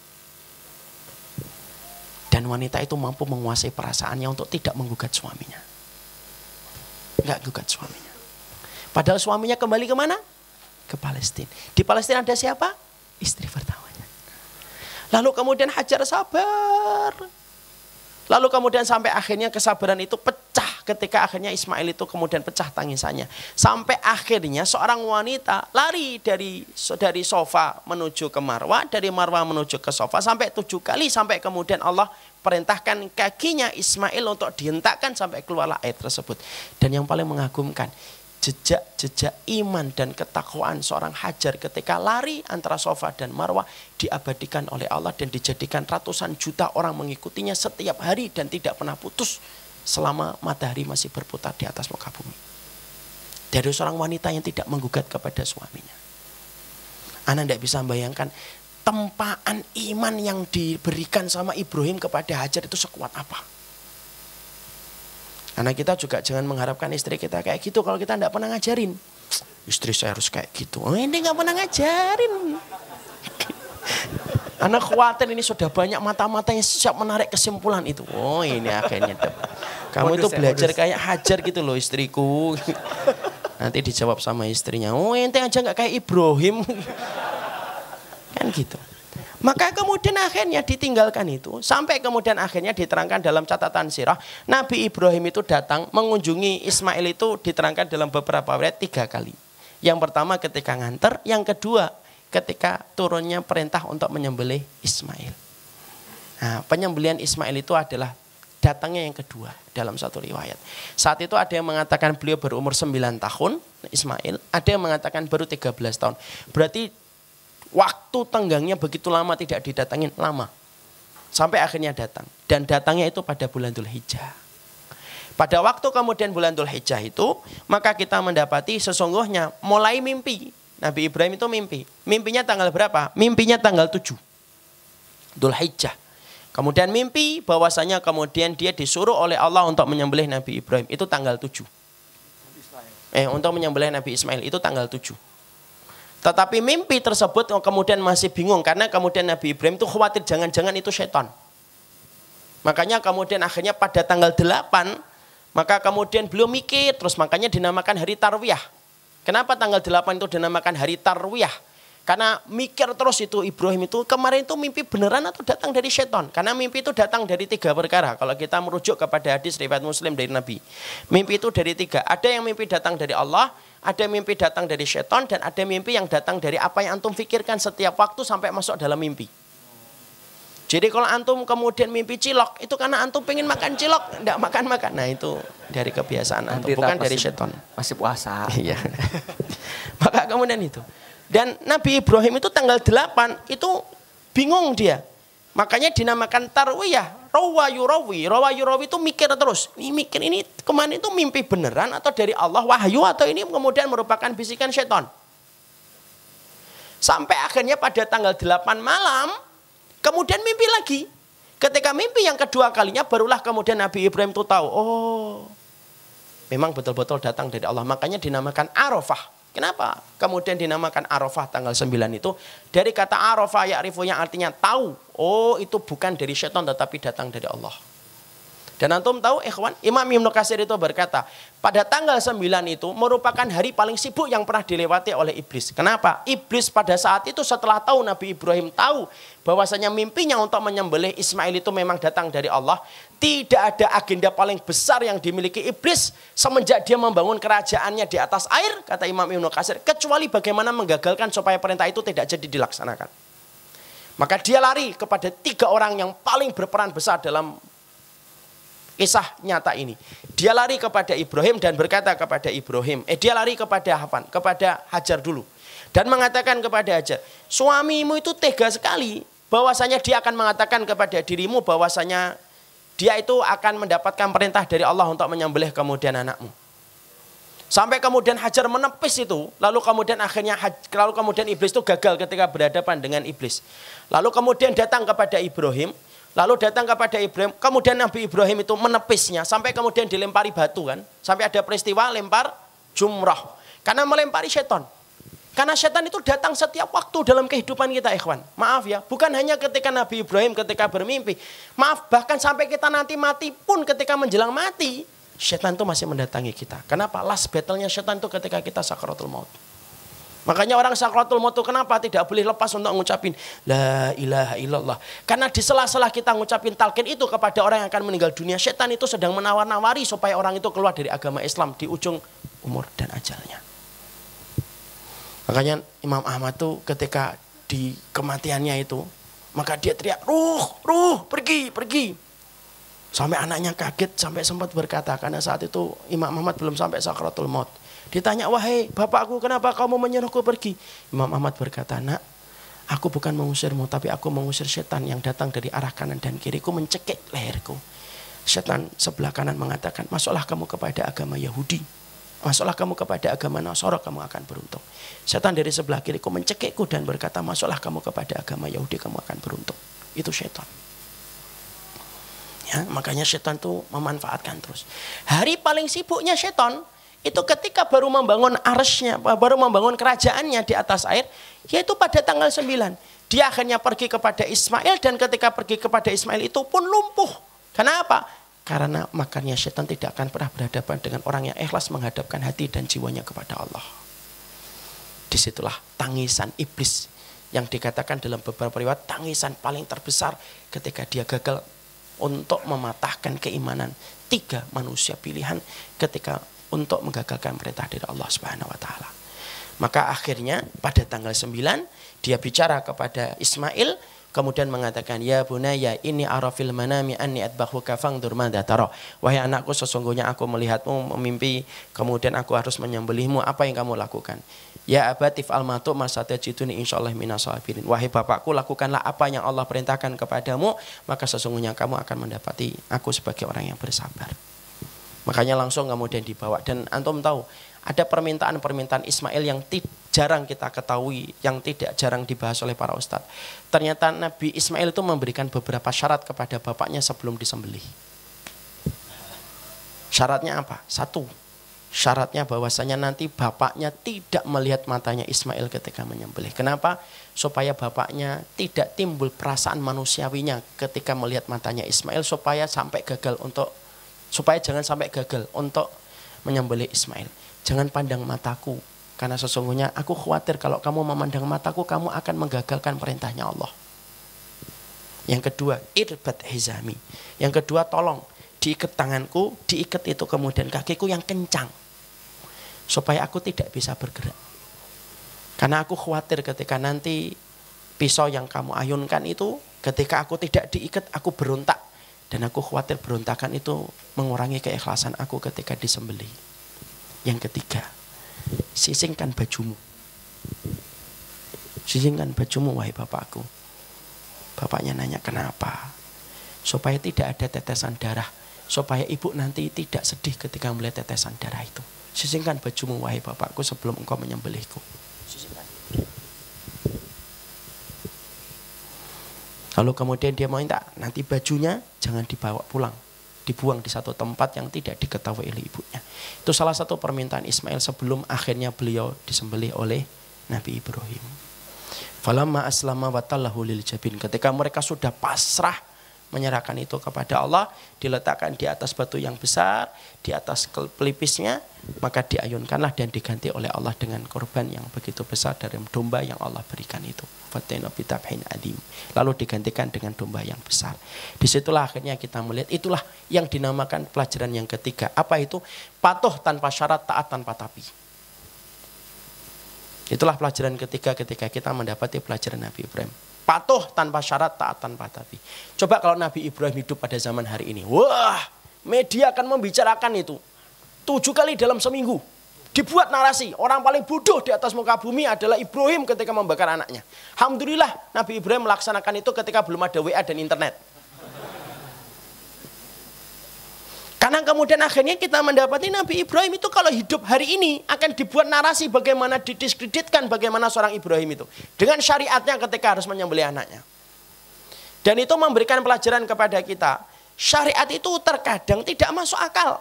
Dan wanita itu mampu menguasai perasaannya untuk tidak menggugat suaminya. Enggak gugat suaminya. Padahal suaminya kembali ke mana? ke Palestina. Di Palestina ada siapa? Istri pertamanya. Lalu kemudian Hajar sabar. Lalu kemudian sampai akhirnya kesabaran itu pecah ketika akhirnya Ismail itu kemudian pecah tangisannya. Sampai akhirnya seorang wanita lari dari dari sofa menuju ke Marwah, dari Marwah menuju ke sofa sampai tujuh kali sampai kemudian Allah perintahkan kakinya Ismail untuk dihentakkan sampai keluarlah air tersebut. Dan yang paling mengagumkan, jejak-jejak iman dan ketakwaan seorang hajar ketika lari antara sofa dan marwah diabadikan oleh Allah dan dijadikan ratusan juta orang mengikutinya setiap hari dan tidak pernah putus selama matahari masih berputar di atas muka bumi. Dari seorang wanita yang tidak menggugat kepada suaminya. Anda tidak bisa membayangkan tempaan iman yang diberikan sama Ibrahim kepada Hajar itu sekuat apa. Karena kita juga jangan mengharapkan istri kita kayak gitu kalau kita tidak pernah ngajarin. Istri saya harus kayak gitu. Oh, ini nggak pernah ngajarin. Anak khawatir ini sudah banyak mata-mata yang siap menarik kesimpulan itu. Oh ini akhirnya. Kamu itu ya, belajar kayak hajar gitu loh istriku. Nanti dijawab sama istrinya. Oh ente aja nggak kayak Ibrahim. kan gitu. Maka kemudian akhirnya ditinggalkan itu. Sampai kemudian akhirnya diterangkan dalam catatan sirah. Nabi Ibrahim itu datang mengunjungi Ismail itu diterangkan dalam beberapa ayat tiga kali. Yang pertama ketika nganter. Yang kedua ketika turunnya perintah untuk menyembelih Ismail. Nah, penyembelian Ismail itu adalah datangnya yang kedua dalam satu riwayat. Saat itu ada yang mengatakan beliau berumur 9 tahun, Ismail. Ada yang mengatakan baru 13 tahun. Berarti Waktu tenggangnya begitu lama tidak didatangin, lama. Sampai akhirnya datang. Dan datangnya itu pada bulan Dhul Hijjah. Pada waktu kemudian bulan Dhul Hijjah itu, maka kita mendapati sesungguhnya mulai mimpi. Nabi Ibrahim itu mimpi. Mimpinya tanggal berapa? Mimpinya tanggal 7. Dhul Hijjah. Kemudian mimpi bahwasanya kemudian dia disuruh oleh Allah untuk menyembelih Nabi Ibrahim. Itu tanggal 7. Eh, untuk menyembelih Nabi Ismail itu tanggal 7. Tetapi mimpi tersebut kemudian masih bingung karena kemudian Nabi Ibrahim itu khawatir jangan-jangan itu setan. Makanya kemudian akhirnya pada tanggal 8 maka kemudian beliau mikir terus makanya dinamakan hari tarwiyah. Kenapa tanggal 8 itu dinamakan hari tarwiyah? Karena mikir terus itu Ibrahim itu kemarin itu mimpi beneran atau datang dari setan? Karena mimpi itu datang dari tiga perkara. Kalau kita merujuk kepada hadis riwayat Muslim dari Nabi. Mimpi itu dari tiga. Ada yang mimpi datang dari Allah, ada mimpi datang dari setan, dan ada mimpi yang datang dari apa yang antum pikirkan setiap waktu sampai masuk dalam mimpi. Jadi kalau antum kemudian mimpi cilok, itu karena antum pengen makan cilok, tidak makan-makan. Nah itu dari kebiasaan antum, bukan dari setan. Masih puasa. Iya. Maka kemudian itu. Dan Nabi Ibrahim itu tanggal 8 itu bingung dia. Makanya dinamakan tarwiyah. Rawa yurawi. Rawa yurawi itu mikir terus. Ini mikir ini ke mana itu mimpi beneran atau dari Allah wahyu atau ini kemudian merupakan bisikan setan. Sampai akhirnya pada tanggal 8 malam kemudian mimpi lagi. Ketika mimpi yang kedua kalinya barulah kemudian Nabi Ibrahim itu tahu, oh memang betul-betul datang dari Allah. Makanya dinamakan Arafah. Kenapa kemudian dinamakan Arafah tanggal 9 itu? Dari kata Arafah ya'rifu yang artinya tahu. Oh itu bukan dari syaitan tetapi datang dari Allah. Dan antum tahu ikhwan, Imam Ibnu Katsir itu berkata, pada tanggal 9 itu merupakan hari paling sibuk yang pernah dilewati oleh iblis. Kenapa? Iblis pada saat itu setelah tahu Nabi Ibrahim tahu bahwasanya mimpinya untuk menyembelih Ismail itu memang datang dari Allah, tidak ada agenda paling besar yang dimiliki iblis semenjak dia membangun kerajaannya di atas air, kata Imam Ibnu Katsir, kecuali bagaimana menggagalkan supaya perintah itu tidak jadi dilaksanakan. Maka dia lari kepada tiga orang yang paling berperan besar dalam kisah nyata ini. Dia lari kepada Ibrahim dan berkata kepada Ibrahim, eh dia lari kepada Hafan, kepada Hajar dulu. Dan mengatakan kepada Hajar, suamimu itu tega sekali bahwasanya dia akan mengatakan kepada dirimu bahwasanya dia itu akan mendapatkan perintah dari Allah untuk menyembelih kemudian anakmu. Sampai kemudian Hajar menepis itu, lalu kemudian akhirnya lalu kemudian iblis itu gagal ketika berhadapan dengan iblis. Lalu kemudian datang kepada Ibrahim, Lalu datang kepada Ibrahim, kemudian Nabi Ibrahim itu menepisnya sampai kemudian dilempari batu kan. Sampai ada peristiwa lempar jumrah. Karena melempari setan. Karena setan itu datang setiap waktu dalam kehidupan kita ikhwan. Maaf ya, bukan hanya ketika Nabi Ibrahim ketika bermimpi. Maaf, bahkan sampai kita nanti mati pun ketika menjelang mati, setan itu masih mendatangi kita. Kenapa? Last battle-nya setan itu ketika kita sakaratul maut. Makanya orang sakratul maut kenapa tidak boleh lepas untuk ngucapin la ilaha illallah. Karena di sela-sela kita ngucapin talqin itu kepada orang yang akan meninggal dunia, setan itu sedang menawar-nawari supaya orang itu keluar dari agama Islam di ujung umur dan ajalnya. Makanya Imam Ahmad tuh ketika di kematiannya itu, maka dia teriak, "Ruh, ruh, pergi, pergi." Sampai anaknya kaget sampai sempat berkata karena saat itu Imam Ahmad belum sampai sakratul maut. Ditanya, wahai bapakku kenapa kamu menyuruhku pergi? Imam Ahmad berkata, nak, aku bukan mengusirmu, tapi aku mengusir setan yang datang dari arah kanan dan kiriku mencekik leherku. Setan sebelah kanan mengatakan, masuklah kamu kepada agama Yahudi. Masuklah kamu kepada agama Nasara, kamu akan beruntung. Setan dari sebelah kiriku mencekikku dan berkata, masuklah kamu kepada agama Yahudi, kamu akan beruntung. Itu setan. Ya, makanya setan itu memanfaatkan terus. Hari paling sibuknya setan itu ketika baru membangun arsnya, baru membangun kerajaannya di atas air, yaitu pada tanggal 9. Dia akhirnya pergi kepada Ismail dan ketika pergi kepada Ismail itu pun lumpuh. Kenapa? Karena makannya setan tidak akan pernah berhadapan dengan orang yang ikhlas menghadapkan hati dan jiwanya kepada Allah. Di situlah tangisan iblis yang dikatakan dalam beberapa riwayat tangisan paling terbesar ketika dia gagal untuk mematahkan keimanan tiga manusia pilihan ketika untuk menggagalkan perintah dari Allah Subhanahu wa taala. Maka akhirnya pada tanggal 9 dia bicara kepada Ismail kemudian mengatakan ya bunaya ini arafil manami anni adbahuka fangdur madza wahai anakku sesungguhnya aku melihatmu memimpi kemudian aku harus menyembelihmu. Apa yang kamu lakukan? Ya abatif al matu masatajiduni insyaallah minas sabirin. Wahai bapakku lakukanlah apa yang Allah perintahkan kepadamu maka sesungguhnya kamu akan mendapati aku sebagai orang yang bersabar. Makanya langsung kemudian dibawa. Dan antum tahu, ada permintaan-permintaan Ismail yang jarang kita ketahui, yang tidak jarang dibahas oleh para ustadz. Ternyata Nabi Ismail itu memberikan beberapa syarat kepada bapaknya sebelum disembelih. Syaratnya apa? Satu, syaratnya bahwasanya nanti bapaknya tidak melihat matanya Ismail ketika menyembelih. Kenapa? Supaya bapaknya tidak timbul perasaan manusiawinya ketika melihat matanya Ismail supaya sampai gagal untuk supaya jangan sampai gagal untuk menyembelih Ismail. Jangan pandang mataku, Karena sesungguhnya aku khawatir kalau kamu memandang mataku, kamu akan menggagalkan perintahnya Allah. Yang kedua, irbat hizami. Yang kedua, tolong diikat tanganku, diikat itu kemudian kakiku yang kencang. Supaya aku tidak bisa bergerak. Karena aku khawatir ketika nanti pisau yang kamu ayunkan itu, ketika aku tidak diikat, aku berontak. Dan aku khawatir berontakan itu mengurangi keikhlasan aku ketika disembeli. Yang ketiga, sisingkan bajumu. Sisingkan bajumu wahai bapakku. Bapaknya nanya kenapa? Supaya tidak ada tetesan darah. Supaya ibu nanti tidak sedih ketika melihat tetesan darah itu. Sisingkan bajumu wahai bapakku sebelum engkau menyembelihku. Lalu kemudian dia minta nanti bajunya jangan dibawa pulang dibuang di satu tempat yang tidak diketahui oleh ibunya. Itu salah satu permintaan Ismail sebelum akhirnya beliau disembelih oleh Nabi Ibrahim. Falamma aslama watallahu lil jabin. Ketika mereka sudah pasrah menyerahkan itu kepada Allah, diletakkan di atas batu yang besar, di atas pelipisnya, maka diayunkanlah dan diganti oleh Allah dengan korban yang begitu besar dari domba yang Allah berikan itu. Lalu digantikan dengan domba yang besar. Di situlah akhirnya kita melihat, itulah yang dinamakan pelajaran yang ketiga. Apa itu? Patuh tanpa syarat, taat tanpa tapi. Itulah pelajaran ketiga ketika kita mendapati pelajaran Nabi Ibrahim Patuh tanpa syarat, taat tanpa tapi. Coba kalau Nabi Ibrahim hidup pada zaman hari ini. Wah, media akan membicarakan itu. Tujuh kali dalam seminggu. Dibuat narasi. Orang paling bodoh di atas muka bumi adalah Ibrahim ketika membakar anaknya. Alhamdulillah Nabi Ibrahim melaksanakan itu ketika belum ada WA dan internet. Karena kemudian akhirnya kita mendapati Nabi Ibrahim itu kalau hidup hari ini akan dibuat narasi bagaimana didiskreditkan bagaimana seorang Ibrahim itu. Dengan syariatnya ketika harus menyembelih anaknya. Dan itu memberikan pelajaran kepada kita. Syariat itu terkadang tidak masuk akal.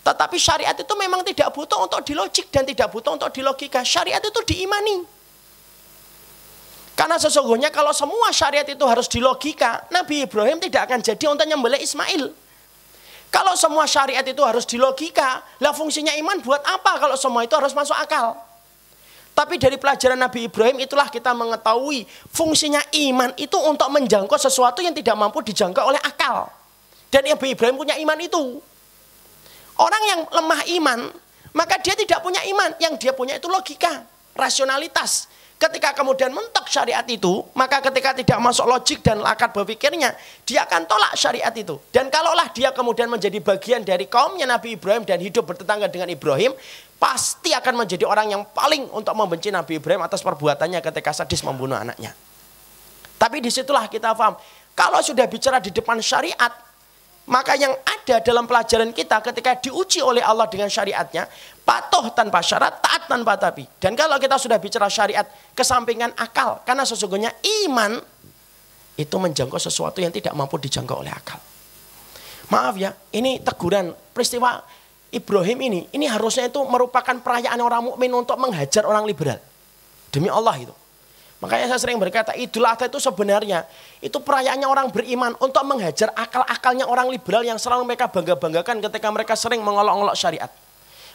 Tetapi syariat itu memang tidak butuh untuk dilogik dan tidak butuh untuk dilogika. Syariat itu diimani. Karena sesungguhnya kalau semua syariat itu harus dilogika, Nabi Ibrahim tidak akan jadi untuk menyembelih Ismail. Kalau semua syariat itu harus dilogika, lah fungsinya iman buat apa kalau semua itu harus masuk akal? Tapi dari pelajaran Nabi Ibrahim itulah kita mengetahui fungsinya iman itu untuk menjangkau sesuatu yang tidak mampu dijangkau oleh akal. Dan Nabi Ibrahim punya iman itu. Orang yang lemah iman, maka dia tidak punya iman. Yang dia punya itu logika, rasionalitas. Ketika kemudian mentok syariat itu, maka ketika tidak masuk logik dan akar berpikirnya, dia akan tolak syariat itu. Dan kalaulah dia kemudian menjadi bagian dari kaumnya Nabi Ibrahim dan hidup bertetangga dengan Ibrahim, pasti akan menjadi orang yang paling untuk membenci Nabi Ibrahim atas perbuatannya ketika sadis membunuh anaknya. Tapi di situlah kita paham, kalau sudah bicara di depan syariat, maka yang ada dalam pelajaran kita ketika diuji oleh Allah dengan syariatnya, patuh tanpa syarat, taat tanpa tapi. Dan kalau kita sudah bicara syariat, kesampingan akal. Karena sesungguhnya iman itu menjangkau sesuatu yang tidak mampu dijangkau oleh akal. Maaf ya, ini teguran peristiwa Ibrahim ini, ini harusnya itu merupakan perayaan orang mukmin untuk menghajar orang liberal. Demi Allah itu. Makanya saya sering berkata Idul Adha itu sebenarnya itu perayaannya orang beriman untuk menghajar akal-akalnya orang liberal yang selalu mereka bangga-banggakan ketika mereka sering mengolok-olok syariat.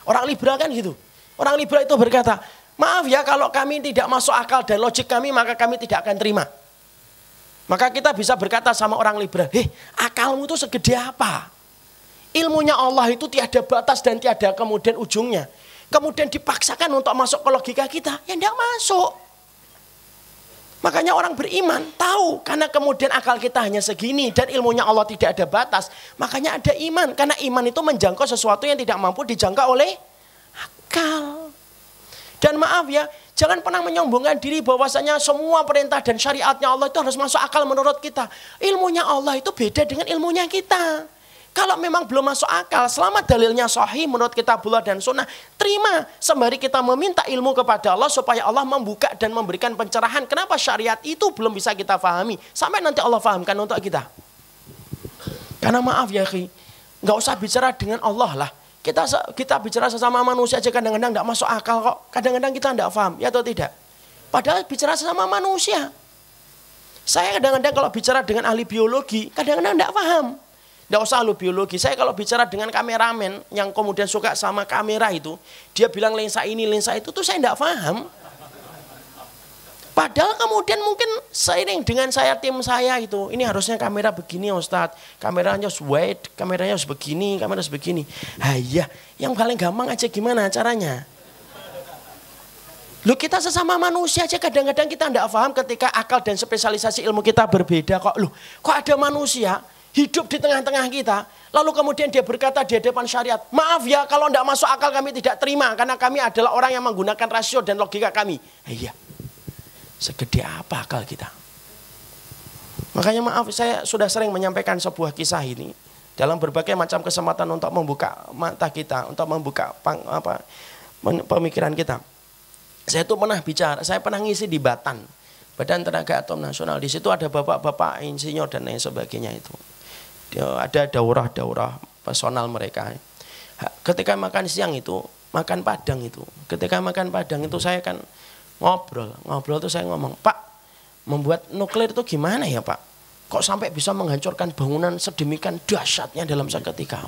Orang liberal kan gitu. Orang liberal itu berkata, maaf ya kalau kami tidak masuk akal dan logik kami maka kami tidak akan terima. Maka kita bisa berkata sama orang liberal, heh akalmu itu segede apa? Ilmunya Allah itu tiada batas dan tiada kemudian ujungnya. Kemudian dipaksakan untuk masuk ke logika kita, ya tidak masuk. Makanya orang beriman tahu karena kemudian akal kita hanya segini dan ilmunya Allah tidak ada batas. Makanya ada iman karena iman itu menjangkau sesuatu yang tidak mampu dijangkau oleh akal. Dan maaf ya, jangan pernah menyombongkan diri bahwasanya semua perintah dan syariatnya Allah itu harus masuk akal menurut kita. Ilmunya Allah itu beda dengan ilmunya kita. Kalau memang belum masuk akal, selama dalilnya sahih menurut kitabullah dan sunnah, terima. Sembari kita meminta ilmu kepada Allah supaya Allah membuka dan memberikan pencerahan. Kenapa syariat itu belum bisa kita fahami. Sampai nanti Allah fahamkan untuk kita. Karena maaf ya, nggak usah bicara dengan Allah lah. Kita kita bicara sesama manusia aja kadang-kadang nggak masuk akal kok. Kadang-kadang kita nggak paham, ya atau tidak. Padahal bicara sesama manusia. Saya kadang-kadang kalau bicara dengan ahli biologi, kadang-kadang nggak paham. Tidak usah lu biologi. Saya kalau bicara dengan kameramen yang kemudian suka sama kamera itu, dia bilang lensa ini, lensa itu, tuh saya tidak paham. Padahal kemudian mungkin seiring dengan saya tim saya itu, ini harusnya kamera begini Ustadz, kameranya harus wide, kameranya harus begini, kamera harus begini. Hayah, yang paling gampang aja gimana caranya? Lu kita sesama manusia aja kadang-kadang kita tidak paham ketika akal dan spesialisasi ilmu kita berbeda kok. Lu kok ada manusia hidup di tengah-tengah kita, lalu kemudian dia berkata di hadapan syariat, maaf ya kalau tidak masuk akal kami tidak terima karena kami adalah orang yang menggunakan rasio dan logika kami. Iya, Segede apa akal kita? Makanya maaf saya sudah sering menyampaikan sebuah kisah ini dalam berbagai macam kesempatan untuk membuka mata kita, untuk membuka pang, apa, pemikiran kita. Saya itu pernah bicara, saya pernah ngisi di Batan, Badan Tenaga Atom Nasional. Di situ ada bapak-bapak insinyur dan lain sebagainya itu. Ada daurah-daurah personal mereka. Ketika makan siang itu, makan padang itu. Ketika makan padang itu saya kan ngobrol. Ngobrol tuh saya ngomong pak membuat nuklir itu gimana ya pak? Kok sampai bisa menghancurkan bangunan sedemikian dahsyatnya dalam seketika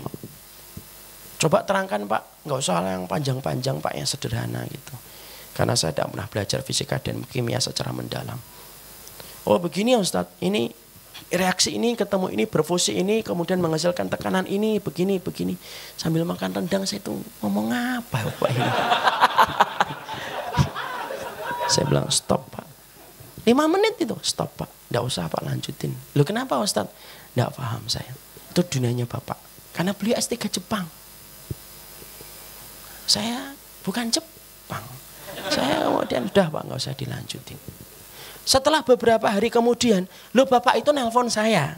coba terangkan pak. Nggak usah yang panjang-panjang pak yang sederhana gitu. Karena saya tidak pernah belajar fisika dan kimia secara mendalam. Oh begini ya Ustadz. Ini reaksi ini ketemu ini berfusi ini kemudian menghasilkan tekanan ini begini begini sambil makan rendang saya itu ngomong apa pak ini Saya bilang stop pak. Lima menit itu stop pak. Tidak usah pak lanjutin. Lu kenapa Ustaz? Tidak paham saya. Itu dunianya bapak. Karena beliau S3 Jepang. Saya bukan Jepang. Saya kemudian udah pak nggak usah dilanjutin. Setelah beberapa hari kemudian, lu bapak itu nelpon saya.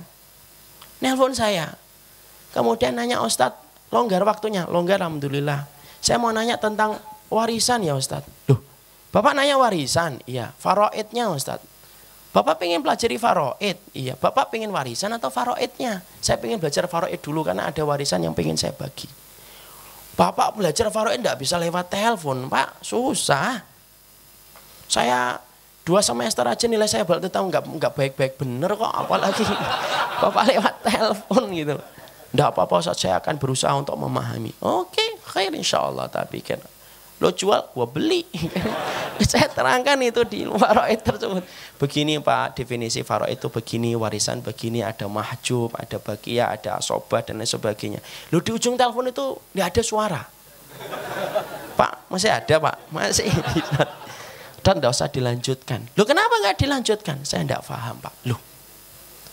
Nelpon saya. Kemudian nanya Ustadz, longgar waktunya. Longgar Alhamdulillah. Saya mau nanya tentang warisan ya Ustadz. Loh, Bapak nanya warisan, iya. Faroidnya Ustaz. Bapak pengen pelajari faroid, iya. Bapak pengen warisan atau faroidnya? Saya pengen belajar faroid dulu karena ada warisan yang pengen saya bagi. Bapak belajar faroid tidak bisa lewat telepon, Pak. Susah. Saya dua semester aja nilai saya berarti tahu nggak nggak baik-baik bener kok apalagi bapak lewat telepon gitu. Tidak apa-apa saya akan berusaha untuk memahami. Oke okay, khair insya Allah tapi kan lo jual gua beli. Saya terangkan itu di faroid tersebut. Begini pak definisi faroid itu begini warisan begini ada mahjub ada bagia ada asobah dan lain sebagainya. Lo di ujung telepon itu nggak ada suara. Pak masih ada pak? Masih dan tidak usah dilanjutkan lo kenapa nggak dilanjutkan saya tidak paham pak lo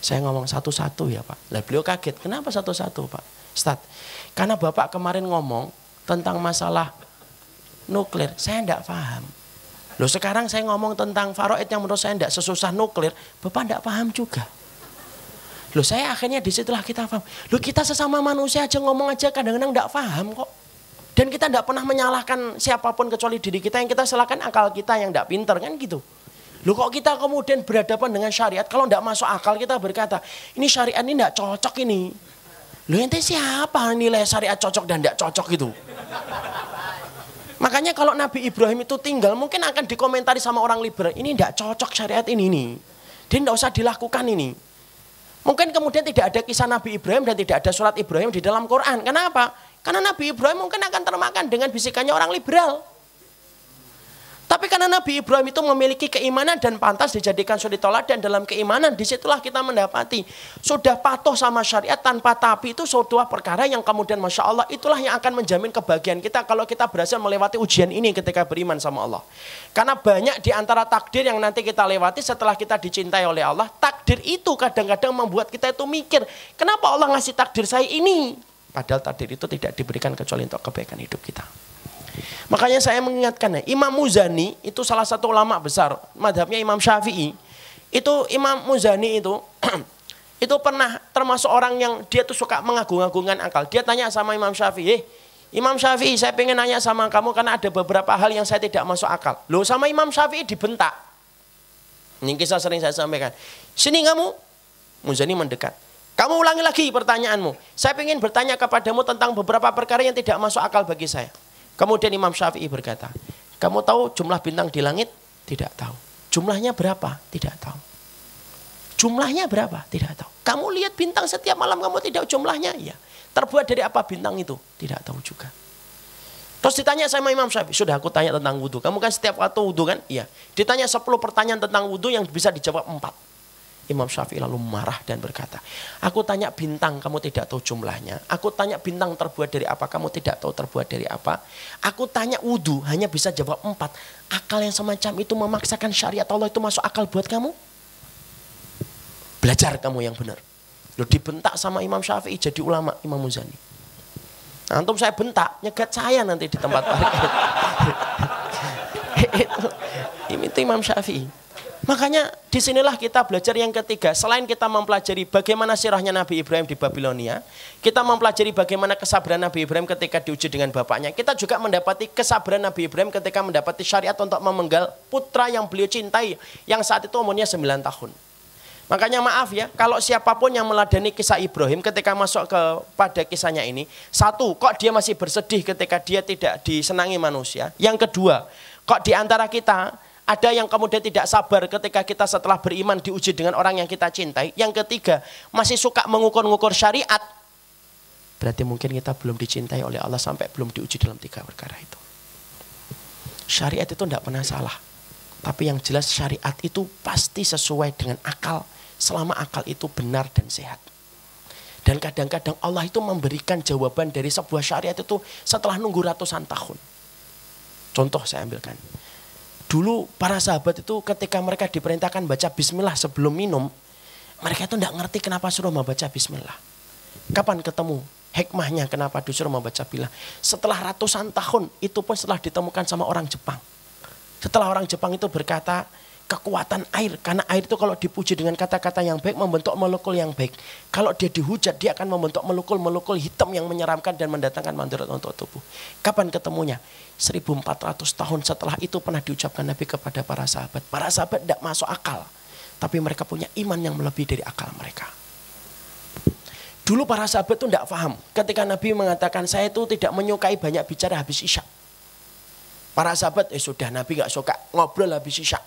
saya ngomong satu-satu ya pak lah beliau kaget kenapa satu-satu pak Start. karena bapak kemarin ngomong tentang masalah nuklir. Saya tidak paham. Loh sekarang saya ngomong tentang faroid yang menurut saya tidak sesusah nuklir. Bapak tidak paham juga. Loh saya akhirnya di situlah kita paham. Loh kita sesama manusia aja ngomong aja kadang-kadang tidak paham kok. Dan kita tidak pernah menyalahkan siapa pun kecuali diri kita yang kita salahkan akal kita yang tidak pinter kan gitu. Loh kok kita kemudian berhadapan dengan syariat kalau tidak masuk akal kita berkata ini syariat ini tidak cocok ini. Loh ente siapa nilai syariat cocok dan tidak cocok itu? Makanya kalau Nabi Ibrahim itu tinggal mungkin akan dikomentari sama orang liberal. Ini tidak cocok syariat ini nih. Dia tidak usah dilakukan ini. Mungkin kemudian tidak ada kisah Nabi Ibrahim dan tidak ada surat Ibrahim di dalam Quran. Kenapa? Karena Nabi Ibrahim mungkin akan termakan dengan bisikannya orang liberal. Tapi karena Nabi Ibrahim itu memiliki keimanan dan pantas dijadikan suri dan dalam keimanan di situlah kita mendapati sudah patuh sama syariat tanpa tapi itu suatu perkara yang kemudian Masya Allah itulah yang akan menjamin kebahagiaan kita kalau kita berhasil melewati ujian ini ketika beriman sama Allah. Karena banyak di antara takdir yang nanti kita lewati setelah kita dicintai oleh Allah, takdir itu kadang-kadang membuat kita itu mikir, kenapa Allah ngasih takdir saya ini? Padahal takdir itu tidak diberikan kecuali untuk kebaikan hidup kita. Makanya saya mengingatkan ya, Imam Muzani itu salah satu ulama besar, madhabnya Imam Syafi'i. Itu Imam Muzani itu itu pernah termasuk orang yang dia tuh suka mengagung-agungkan akal. Dia tanya sama Imam Syafi'i, eh, Imam Syafi'i saya pengen nanya sama kamu karena ada beberapa hal yang saya tidak masuk akal. Loh sama Imam Syafi'i dibentak. Ini kisah sering saya sampaikan. Sini kamu, Muzani mendekat. Kamu ulangi lagi pertanyaanmu. Saya ingin bertanya kepadamu tentang beberapa perkara yang tidak masuk akal bagi saya. Kemudian Imam Syafi'i berkata, kamu tahu jumlah bintang di langit? Tidak tahu. Jumlahnya berapa? Tidak tahu. Jumlahnya berapa? Tidak tahu. Kamu lihat bintang setiap malam kamu tidak jumlahnya? Iya. Terbuat dari apa bintang itu? Tidak tahu juga. Terus ditanya sama Imam Syafi'i, sudah aku tanya tentang wudhu. Kamu kan setiap waktu wudhu kan? Iya. Ditanya 10 pertanyaan tentang wudhu yang bisa dijawab 4. Imam Syafi'i lalu marah dan berkata, aku tanya bintang kamu tidak tahu jumlahnya. Aku tanya bintang terbuat dari apa kamu tidak tahu terbuat dari apa. Aku tanya wudhu hanya bisa jawab 4. Akal yang semacam itu memaksakan syariat Allah itu masuk akal buat kamu? Belajar kamu yang benar. Lo dibentak sama Imam Syafi'i jadi ulama Imam Muzani. Antum saya bentak, nyegat saya nanti di tempat parkir. itu, itu Imam Syafi'i. Makanya di sinilah kita belajar yang ketiga. Selain kita mempelajari bagaimana sirahnya Nabi Ibrahim di Babilonia, kita mempelajari bagaimana kesabaran Nabi Ibrahim ketika diuji dengan bapaknya. Kita juga mendapati kesabaran Nabi Ibrahim ketika mendapati syariat untuk memenggal putra yang beliau cintai, yang saat itu umurnya 9 tahun. Makanya maaf ya, kalau siapa pun yang meladani kisah Ibrahim ketika masuk ke pada kisahnya ini, satu, kok dia masih bersedih ketika dia tidak disenangi manusia. Yang kedua, kok di antara kita ada yang kemudian tidak sabar ketika kita setelah beriman diuji dengan orang yang kita cintai. Yang ketiga, masih suka mengukur-ngukur syariat. Berarti mungkin kita belum dicintai oleh Allah sampai belum diuji dalam tiga perkara itu. Syariat itu tidak pernah salah. Tapi yang jelas syariat itu pasti sesuai dengan akal selama akal itu benar dan sehat. Dan kadang-kadang Allah itu memberikan jawaban dari sebuah syariat itu setelah nunggu ratusan tahun. Contoh saya ambilkan. Dulu para sahabat itu ketika mereka diperintahkan baca bismillah sebelum minum, mereka itu tidak ngerti kenapa suruh membaca bismillah. Kapan ketemu hikmahnya kenapa disuruh membaca bismillah? Setelah ratusan tahun itu pun setelah ditemukan sama orang Jepang. Setelah orang Jepang itu berkata, kekuatan air. Karena air itu kalau dipuji dengan kata-kata yang baik membentuk molekul yang baik. Kalau dia dihujat dia akan membentuk molekul-molekul hitam yang menyeramkan dan mendatangkan mandarat untuk tubuh. Kapan ketemunya? 1400 tahun setelah itu pernah diucapkan Nabi kepada para sahabat. Para sahabat tidak masuk akal tapi mereka punya iman yang melebihi dari akal mereka. Dulu para sahabat itu tidak paham. Ketika Nabi mengatakan saya itu tidak menyukai banyak bicara habis isya. Para sahabat eh sudah Nabi nggak suka ngobrol habis isya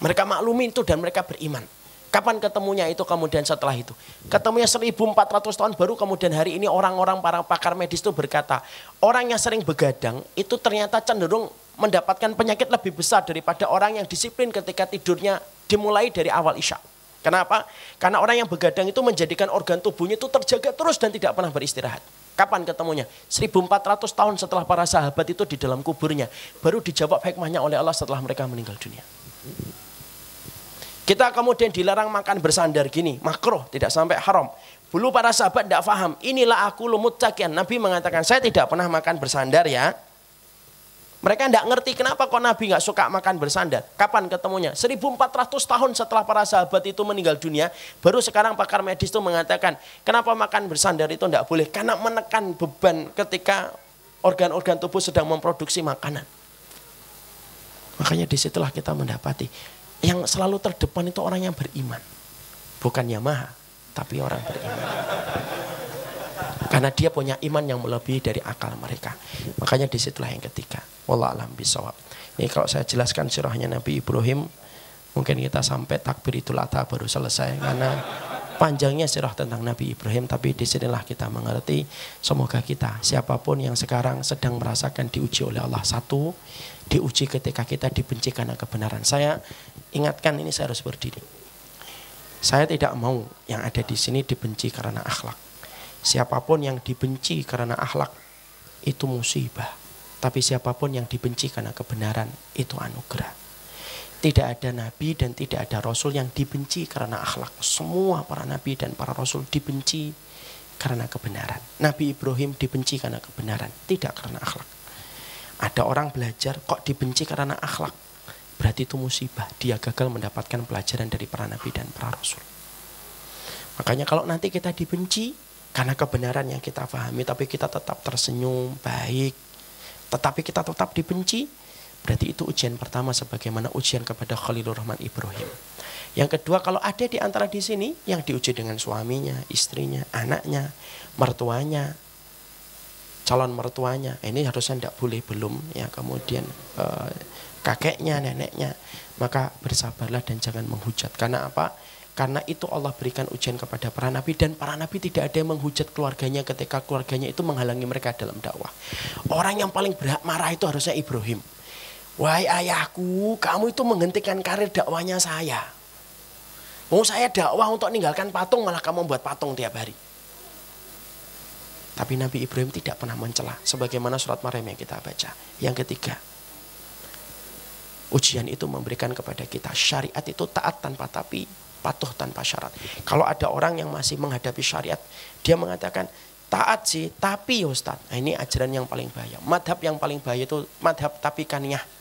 mereka maklumi itu dan mereka beriman. Kapan ketemunya itu kemudian setelah itu? Ketemunya 1400 tahun baru kemudian hari ini orang-orang para pakar medis itu berkata, orang yang sering begadang itu ternyata cenderung mendapatkan penyakit lebih besar daripada orang yang disiplin ketika tidurnya dimulai dari awal isya. Kenapa? Karena orang yang begadang itu menjadikan organ tubuhnya itu terjaga terus dan tidak pernah beristirahat. Kapan ketemunya? 1400 tahun setelah para sahabat itu di dalam kuburnya. Baru dijawab hikmahnya oleh Allah setelah mereka meninggal dunia. Kita kemudian dilarang makan bersandar gini, makruh, tidak sampai haram. Dulu para sahabat tidak faham, inilah aku lumut cakian. Nabi mengatakan, saya tidak pernah makan bersandar ya. Mereka tidak ngerti kenapa kok Nabi nggak suka makan bersandar. Kapan ketemunya? 1400 tahun setelah para sahabat itu meninggal dunia, baru sekarang pakar medis itu mengatakan, kenapa makan bersandar itu tidak boleh? Karena menekan beban ketika organ-organ tubuh sedang memproduksi makanan. Makanya di situlah kita mendapati yang selalu terdepan itu orang yang beriman. Bukan Yamaha, tapi orang beriman. Karena dia punya iman yang melebihi dari akal mereka. Makanya di situlah yang ketiga. Wallah alam bisawab. Ini kalau saya jelaskan sirahnya Nabi Ibrahim, mungkin kita sampai takbir itu lata baru selesai. Karena panjangnya sirah tentang Nabi Ibrahim, tapi di sinilah kita mengerti. Semoga kita, siapa pun yang sekarang sedang merasakan diuji oleh Allah satu, diuji ketika kita dibenci karena kebenaran. Saya Ingatkan ini saya harus berdiri. Saya tidak mau yang ada di sini dibenci karena akhlak. Siapa pun yang dibenci karena akhlak itu musibah. Tapi siapa pun yang dibenci karena kebenaran itu anugerah. Tidak ada nabi dan tidak ada rasul yang dibenci karena akhlak. Semua para nabi dan para rasul dibenci karena kebenaran. Nabi Ibrahim dibenci karena kebenaran, tidak karena akhlak. Ada orang belajar kok dibenci karena akhlak berarti itu musibah. Dia gagal mendapatkan pelajaran dari para nabi dan para rasul. Makanya kalau nanti kita dibenci karena kebenaran yang kita pahami tapi kita tetap tersenyum, baik, tetapi kita tetap dibenci, berarti itu ujian pertama sebagaimana ujian kepada Khalilur Rahman Ibrahim. Yang kedua, kalau ada di antara di sini yang diuji dengan suaminya, istrinya, anaknya, mertuanya, calon mertuanya ini harusnya tidak boleh belum ya. Kemudian eh, kakeknya neneknya maka bersabarlah dan jangan menghujat. Karena apa? Karena itu Allah berikan ujian kepada para nabi dan para nabi tidak ada yang menghujat keluarganya ketika keluarganya itu menghalangi mereka dalam dakwah. Orang yang paling berhak marah itu harusnya Ibrahim wahai ayahku kamu itu menghentikan karir dakwanya saya mau saya dakwah untuk meninggalkan patung malah kamu membuat patung tiap hari tapi Nabi Ibrahim tidak pernah mencela sebagaimana surat Maryam yang kita baca. Yang ketiga, ujian itu memberikan kepada kita syariat itu taat tanpa tapi, patuh tanpa syarat. Kalau ada orang yang masih menghadapi syariat, dia mengatakan taat sih, tapi ya Ustaz. Nah, ini ajaran yang paling bahaya. Madhab yang paling bahaya itu madhab tapi kaniyah.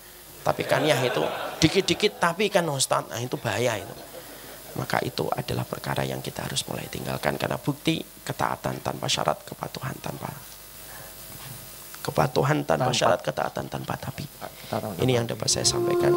Tapi kaniyah itu dikit-dikit tapi kan Ustaz. Nah itu bahaya itu maka itu adalah perkara yang kita harus mulai tinggalkan karena bukti ketaatan tanpa syarat kepatuhan tanpa kepatuhan tanpa, tanpa. syarat ketaatan tanpa tapi ini yang dapat saya sampaikan